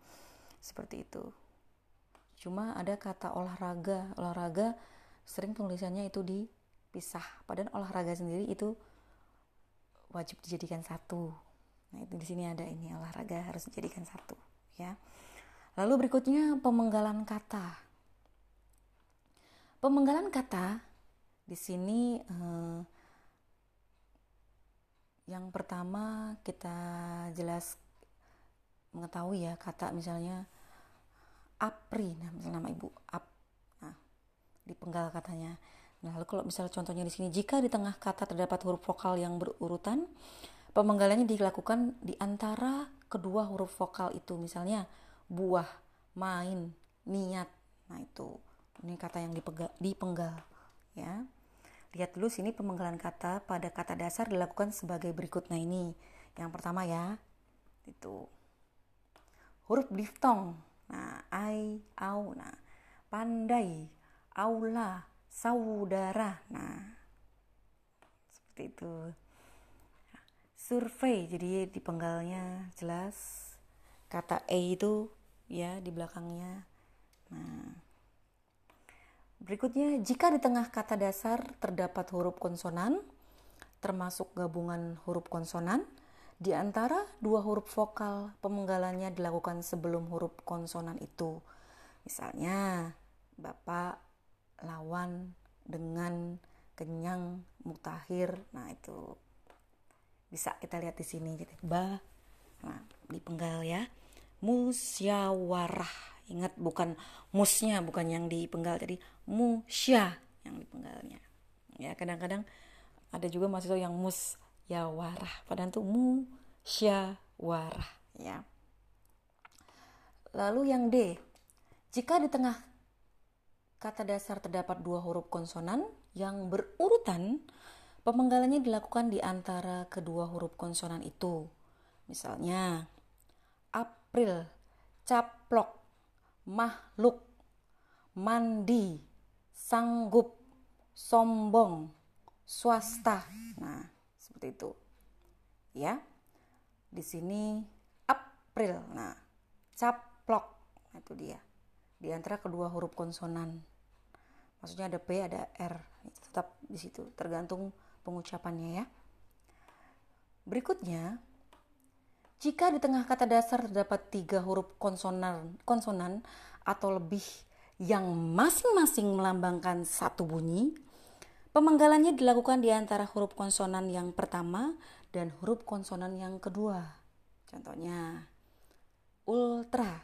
seperti itu. Cuma ada kata olahraga. Olahraga sering tulisannya itu dipisah. Padahal olahraga sendiri itu wajib dijadikan satu nah itu di sini ada ini olahraga harus dijadikan satu ya. Lalu berikutnya pemenggalan kata. Pemenggalan kata di sini eh, yang pertama kita jelas mengetahui ya kata misalnya Apri nah misalnya nama ibu Ap nah dipenggal katanya. Nah lalu kalau misalnya contohnya di sini jika di tengah kata terdapat huruf vokal yang berurutan pemenggalannya dilakukan di antara kedua huruf vokal itu. Misalnya buah main niat. Nah itu. Ini kata yang dipenggal, dipenggal ya. Lihat dulu sini pemenggalan kata. Pada kata dasar dilakukan sebagai berikut. Nah ini. Yang pertama ya. Itu. Huruf diftong. Nah, ai, au, nah, pandai, aula, saudara. Nah, seperti itu. Survei, jadi di penggalnya jelas. Kata e itu ya di belakangnya. Nah, berikutnya jika di tengah kata dasar terdapat huruf konsonan, termasuk gabungan huruf konsonan, di antara dua huruf vokal, pemenggalannya dilakukan sebelum huruf konsonan itu. Misalnya, Bapak lawan dengan kenyang mutakhir. Nah, itu bisa kita lihat di sini gitu. Ba nah, dipenggal ya. Musyawarah. Ingat bukan musnya, bukan yang dipenggal. Jadi musya yang dipenggalnya. Ya, kadang-kadang ada juga mahasiswa yang mus ya warah padahal itu mu sya warah ya lalu yang D jika di tengah kata dasar terdapat dua huruf konsonan yang berurutan pemenggalannya dilakukan di antara kedua huruf konsonan itu misalnya April caplok makhluk mandi sanggup sombong swasta nah seperti itu. Ya. Di sini April. Nah, caplok. Nah, itu dia. Di antara kedua huruf konsonan. Maksudnya ada P, ada R. Tetap di situ, tergantung pengucapannya ya. Berikutnya, jika di tengah kata dasar terdapat tiga huruf konsonan, konsonan atau lebih yang masing-masing melambangkan satu bunyi, Pemenggalannya dilakukan di antara huruf konsonan yang pertama dan huruf konsonan yang kedua. Contohnya ultra,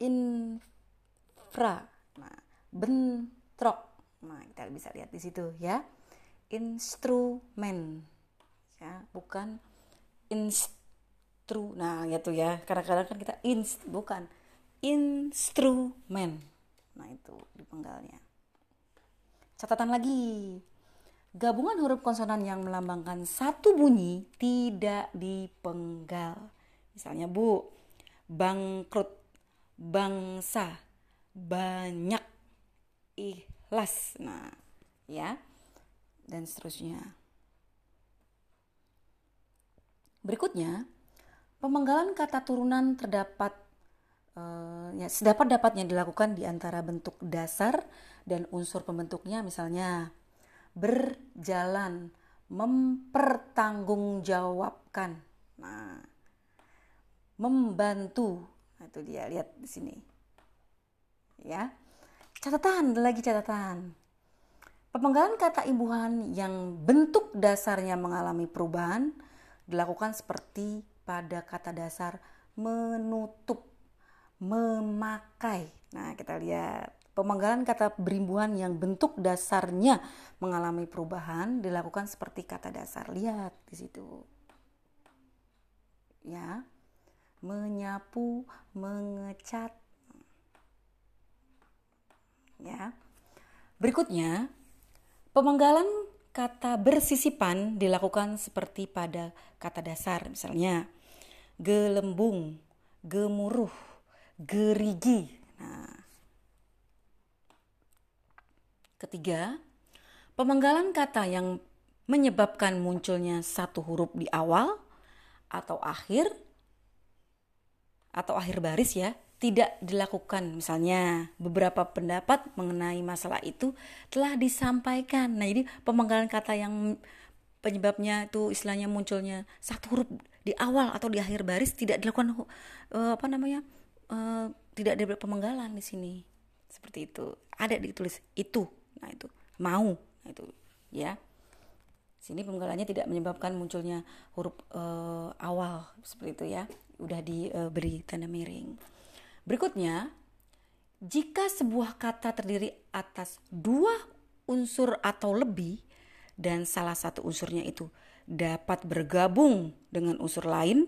infra, nah, bentrok. Nah, kita bisa lihat di situ ya. Instrumen. Ya, bukan instru. Nah, tuh ya. Kadang-kadang kan kita inst bukan instrumen. Nah, itu di penggalnya. Catatan lagi. Gabungan huruf konsonan yang melambangkan satu bunyi tidak dipenggal. Misalnya Bu, bangkrut, bangsa, banyak, ikhlas. Nah, ya. Dan seterusnya. Berikutnya, pemenggalan kata turunan terdapat uh, ya sedapat dapatnya dilakukan di antara bentuk dasar dan unsur pembentuknya misalnya berjalan, mempertanggungjawabkan. Nah, membantu. Nah, itu dia lihat di sini. Ya. Catatan, lagi catatan. Pemenggalan kata imbuhan yang bentuk dasarnya mengalami perubahan dilakukan seperti pada kata dasar menutup, memakai. Nah, kita lihat Pemanggalan kata berimbuhan yang bentuk dasarnya mengalami perubahan dilakukan seperti kata dasar. Lihat di situ. Ya. Menyapu, mengecat. Ya. Berikutnya, pemanggalan kata bersisipan dilakukan seperti pada kata dasar. Misalnya, gelembung, gemuruh, gerigi. Nah, Ketiga, pemenggalan kata yang menyebabkan munculnya satu huruf di awal atau akhir atau akhir baris ya tidak dilakukan misalnya beberapa pendapat mengenai masalah itu telah disampaikan nah jadi pemenggalan kata yang penyebabnya itu istilahnya munculnya satu huruf di awal atau di akhir baris tidak dilakukan uh, apa namanya uh, tidak ada pemenggalan di sini seperti itu ada ditulis itu Nah, itu mau. Nah, itu ya. Sini penggalannya tidak menyebabkan munculnya huruf uh, awal seperti itu ya. Udah diberi tanda miring. Berikutnya, jika sebuah kata terdiri atas dua unsur atau lebih dan salah satu unsurnya itu dapat bergabung dengan unsur lain,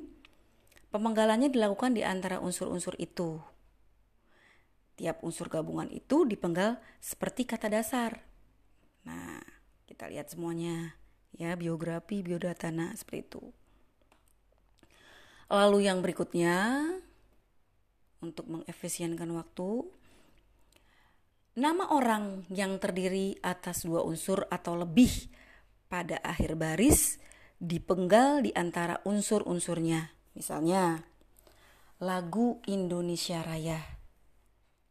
pemenggalannya dilakukan di antara unsur-unsur itu. Tiap unsur gabungan itu dipenggal seperti kata dasar. Nah, kita lihat semuanya ya biografi, biodata nah seperti itu. Lalu yang berikutnya untuk mengefisienkan waktu Nama orang yang terdiri atas dua unsur atau lebih pada akhir baris dipenggal di antara unsur-unsurnya. Misalnya, lagu Indonesia Raya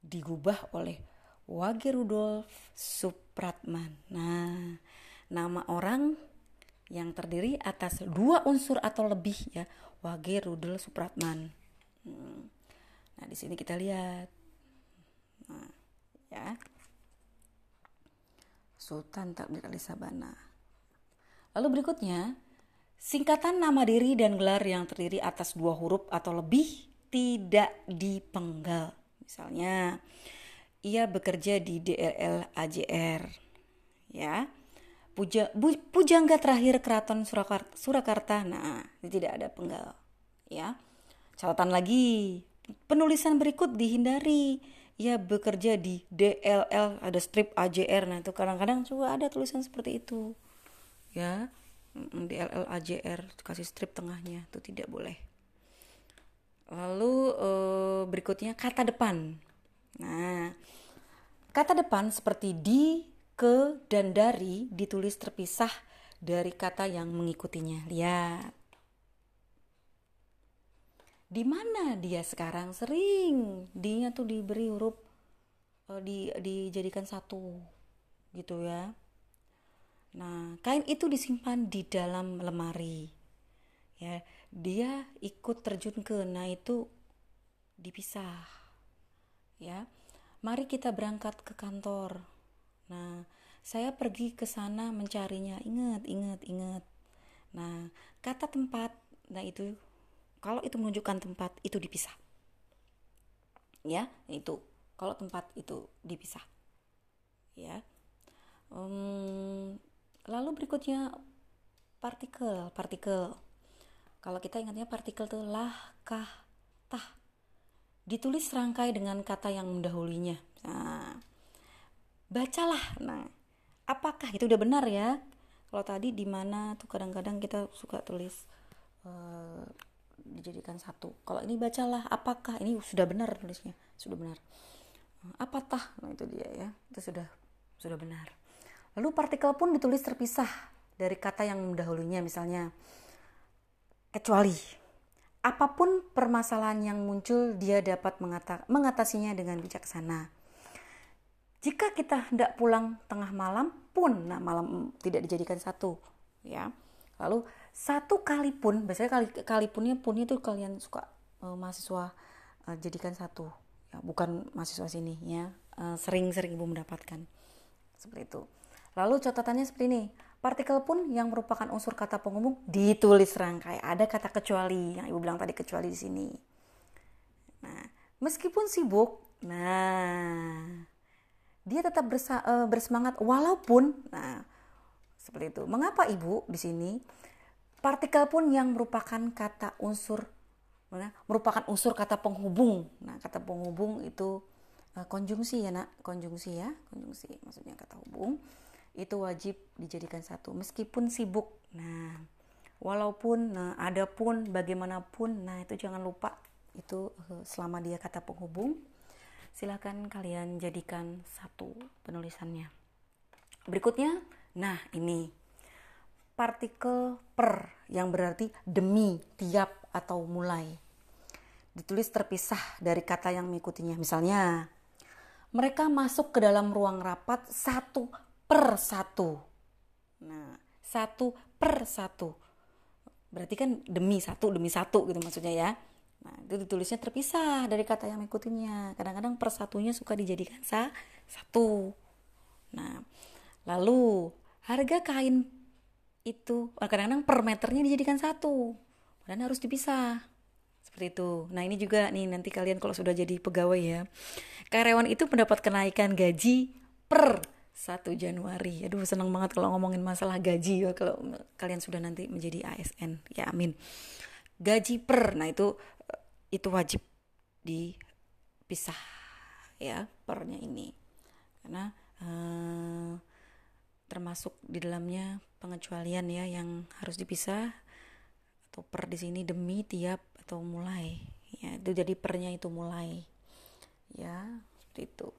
digubah oleh Wage Rudolf Supratman. Nah, nama orang yang terdiri atas dua unsur atau lebih ya Wage Rudel Supratman hmm. Nah di sini kita lihat nah ya Sultan Takdir Ali Sabana lalu berikutnya singkatan nama diri dan gelar yang terdiri atas dua huruf atau lebih tidak dipenggal misalnya ia bekerja di DLL AJR ya Puja, bu, pujangga terakhir keraton Surakarta, Surakarta. Nah, tidak ada penggal. Ya. Catatan lagi, penulisan berikut dihindari. Ya bekerja di DLL, ada strip AJR. Nah, itu kadang-kadang juga ada tulisan seperti itu. Ya. DLL AJR kasih strip tengahnya itu tidak boleh. Lalu eh, berikutnya kata depan. Nah, kata depan seperti di, ke dan dari ditulis terpisah dari kata yang mengikutinya. Lihat. Di mana dia sekarang sering dia tuh diberi huruf uh, di dijadikan satu gitu ya. Nah, kain itu disimpan di dalam lemari. Ya, dia ikut terjun ke nah itu dipisah. Ya. Mari kita berangkat ke kantor Nah, saya pergi ke sana mencarinya. Ingat, ingat, ingat. Nah, kata tempat, nah itu kalau itu menunjukkan tempat itu dipisah. Ya, itu. Kalau tempat itu dipisah. Ya. Um, lalu berikutnya partikel, partikel. Kalau kita ingatnya partikel itu lah, kah, tah. Ditulis serangkai dengan kata yang mendahulunya. Nah, bacalah nah apakah itu udah benar ya kalau tadi di mana tuh kadang-kadang kita suka tulis uh, dijadikan satu. Kalau ini bacalah apakah ini sudah benar tulisnya? Sudah benar. Apatah? Nah itu dia ya. Itu sudah sudah benar. Lalu partikel pun ditulis terpisah dari kata yang mendahulunya misalnya kecuali apa pun permasalahan yang muncul dia dapat mengatasinya dengan bijaksana. Jika kita hendak pulang tengah malam pun, nah malam tidak dijadikan satu, ya. Lalu satu kali pun, biasanya kali kali punnya punnya itu kalian suka uh, mahasiswa uh, jadikan satu, ya bukan mahasiswa sini ya. Uh, sering-sering ibu mendapatkan seperti itu. Lalu catatannya seperti ini, partikel pun yang merupakan unsur kata penghubung ditulis rangkai. Ada kata kecuali yang ibu bilang tadi kecuali di sini. Nah, meskipun sibuk, nah dia tetap bersa, bersemangat walaupun nah seperti itu. Mengapa Ibu di sini partikel pun yang merupakan kata unsur merupakan unsur kata penghubung. Nah, kata penghubung itu uh, konjungsi ya, Nak. Konjungsi ya, konjungsi maksudnya kata hubung itu wajib dijadikan satu meskipun sibuk. Nah, walaupun nah adapun bagaimanapun nah itu jangan lupa itu uh, selama dia kata penghubung silahkan kalian jadikan satu penulisannya. Berikutnya, nah ini partikel per yang berarti demi, tiap, atau mulai. Ditulis terpisah dari kata yang mengikutinya. Misalnya, mereka masuk ke dalam ruang rapat satu per satu. Nah, satu per satu. Berarti kan demi satu, demi satu gitu maksudnya ya. Nah, itu ditulisnya terpisah dari kata yang mengikutinya. Kadang-kadang persatunya suka dijadikan sa satu. Nah, lalu harga kain itu eh, kadang-kadang per meternya dijadikan satu. Padahal harus dipisah. Seperti itu. Nah, ini juga nih nanti kalian kalau sudah jadi pegawai ya. Karyawan itu mendapat kenaikan gaji per 1 Januari. Aduh, senang banget kalau ngomongin masalah gaji ya kalau kalian sudah nanti menjadi ASN. Ya, amin. Gaji per. Nah, itu itu wajib dipisah ya pernya ini karena eh, termasuk di dalamnya pengecualian ya yang harus dipisah atau per di sini demi tiap atau mulai. Ya itu jadi pernya itu mulai. Ya seperti itu.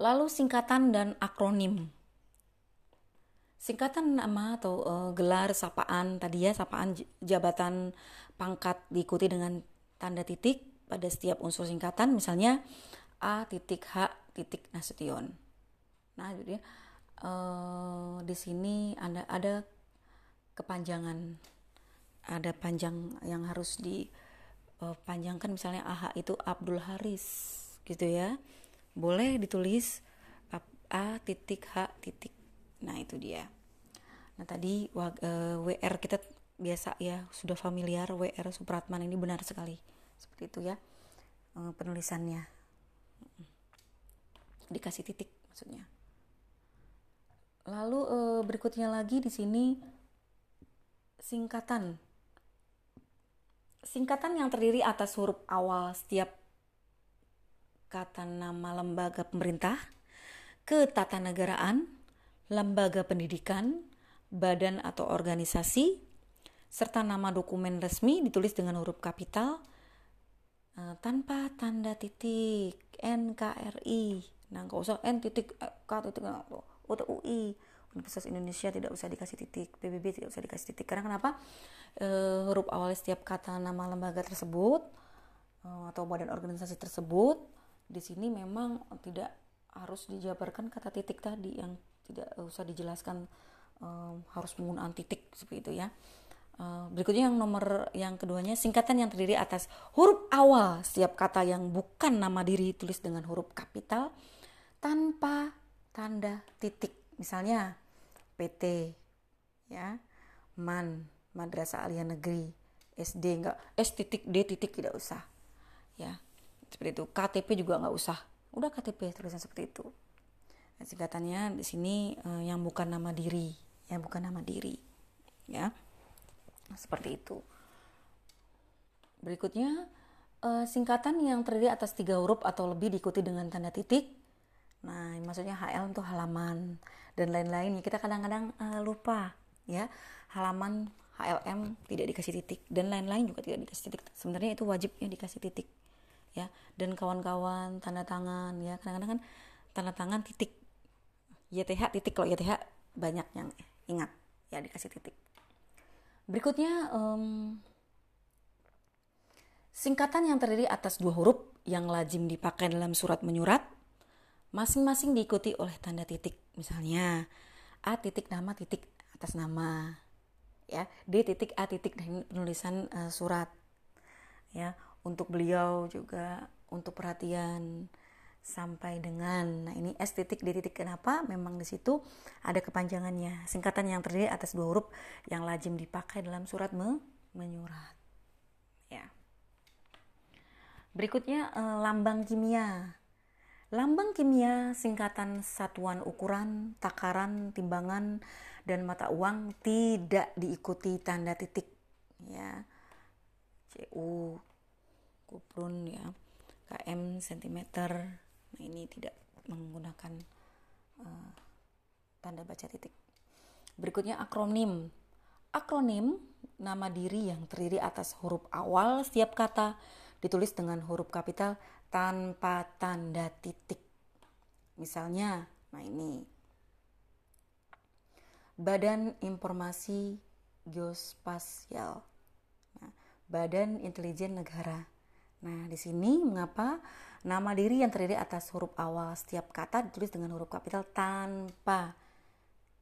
Lalu singkatan dan akronim. Singkatan nama atau uh, gelar sapaan tadi ya sapaan jabatan pangkat diikuti dengan tanda titik pada setiap unsur singkatan misalnya A titik H titik Nasution. Nah jadi uh, di sini anda ada kepanjangan. Ada panjang yang harus dipanjangkan misalnya AH itu Abdul Haris gitu ya. Boleh ditulis A titik H titik. Nah itu dia. Nah tadi WR kita biasa ya sudah familiar WR Supratman ini benar sekali. Seperti itu ya penulisannya. Dikasih titik maksudnya lalu berikutnya lagi di sini singkatan singkatan yang terdiri atas huruf awal setiap kata nama lembaga pemerintah ketatanegaraan, lembaga pendidikan, badan atau organisasi, serta nama dokumen resmi ditulis dengan huruf kapital uh, tanpa tanda titik NKRI. Nah, nggak usah N titik eh, K titik UI. Universitas Indonesia tidak usah dikasih titik, PBB tidak usah dikasih titik. Karena kenapa? E, huruf awal setiap kata nama lembaga tersebut e, atau badan organisasi tersebut di sini memang tidak harus dijabarkan kata titik tadi yang tidak usah dijelaskan um, harus penggunaan titik seperti itu ya. Berikutnya yang nomor yang keduanya singkatan yang terdiri atas huruf awal setiap kata yang bukan nama diri tulis dengan huruf kapital tanpa tanda titik. Misalnya PT ya, MAN, Madrasah Alia Negeri, SD enggak S titik D titik tidak usah. Ya. Seperti itu. KTP juga nggak usah udah KTP tulisan seperti itu nah, singkatannya di sini uh, yang bukan nama diri yang bukan nama diri ya seperti itu berikutnya uh, singkatan yang terdiri atas tiga huruf atau lebih diikuti dengan tanda titik nah maksudnya HL untuk halaman dan lain-lain kita kadang-kadang uh, lupa ya. Halaman HLM tidak dikasih titik dan lain-lain juga tidak dikasih titik. Sebenarnya itu wajibnya dikasih titik ya. Dan kawan-kawan tanda tangan ya. Kadang-kadang kan tanda tangan titik. YTH titik. Kalau YTH banyak yang ingat ya dikasih titik. Berikutnya um, singkatan yang terdiri atas dua huruf yang lazim dipakai dalam surat menyurat masing-masing diikuti oleh tanda titik. Misalnya A titik nama titik atas nama ya. D titik A titik dan penulisan uh, surat ya. Untuk beliau juga untuk perhatian sampai dengan nah ini S titik D titik kenapa? Memang di situ ada kepanjangannya. Singkatan yang terdiri atas dua huruf yang lazim dipakai dalam surat me menyurat ya. Berikutnya eh, lambang kimia lambang kimia singkatan satuan ukuran takaran timbangan dan mata uang tidak diikuti tanda titik. Ya. CU kuprun ya. Km cm nah ini tidak menggunakan uh, tanda baca titik. Berikutnya akronim. Akronim nama diri yang terdiri atas huruf awal setiap kata ditulis dengan huruf kapital tanpa tanda titik. Misalnya nah ini. Badan Informasi Geospasial. Nah, Badan Intelijen Negara. Nah, di sini mengapa nama diri yang terdiri atas huruf awal setiap kata ditulis dengan huruf kapital tanpa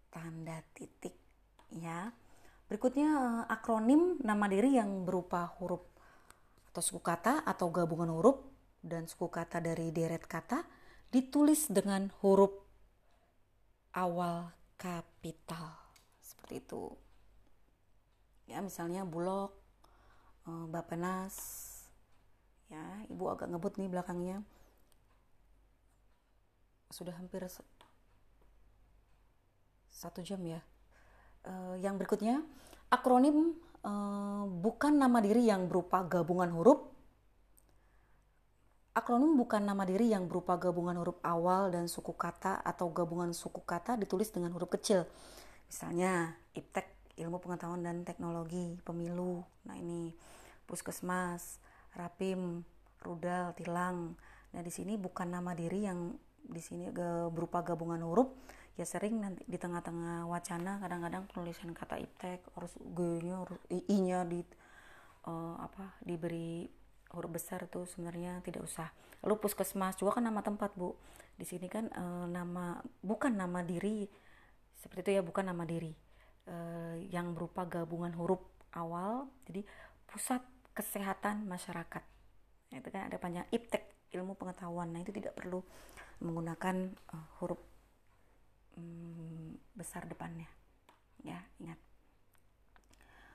tanda titik ya. Berikutnya akronim nama diri yang berupa huruf atau suku kata atau gabungan huruf dan suku kata dari deret kata ditulis dengan huruf awal kapital. Seperti itu. Ya, misalnya Bulog, eh, Bapenas, ya ibu agak ngebut nih belakangnya sudah hampir satu jam ya uh, yang berikutnya akronim uh, bukan nama diri yang berupa gabungan huruf Akronim bukan nama diri yang berupa gabungan huruf awal dan suku kata atau gabungan suku kata ditulis dengan huruf kecil. Misalnya, IPTEK, Ilmu Pengetahuan dan Teknologi, Pemilu. Nah, ini Puskesmas, rapim, rudal, tilang. Nah, di sini bukan nama diri yang di sini berupa gabungan huruf ya sering nanti di tengah-tengah wacana kadang-kadang penulisan kata iptek harus g-nya i-nya di uh, apa diberi huruf besar itu sebenarnya tidak usah. Lalu puskesmas juga kan nama tempat bu. Di sini kan uh, nama bukan nama diri seperti itu ya bukan nama diri. uh, yang berupa gabungan huruf awal jadi pusat kesehatan masyarakat nah, itu kan ada panjang iptek ilmu pengetahuan nah itu tidak perlu menggunakan uh, huruf um, besar depannya ya ingat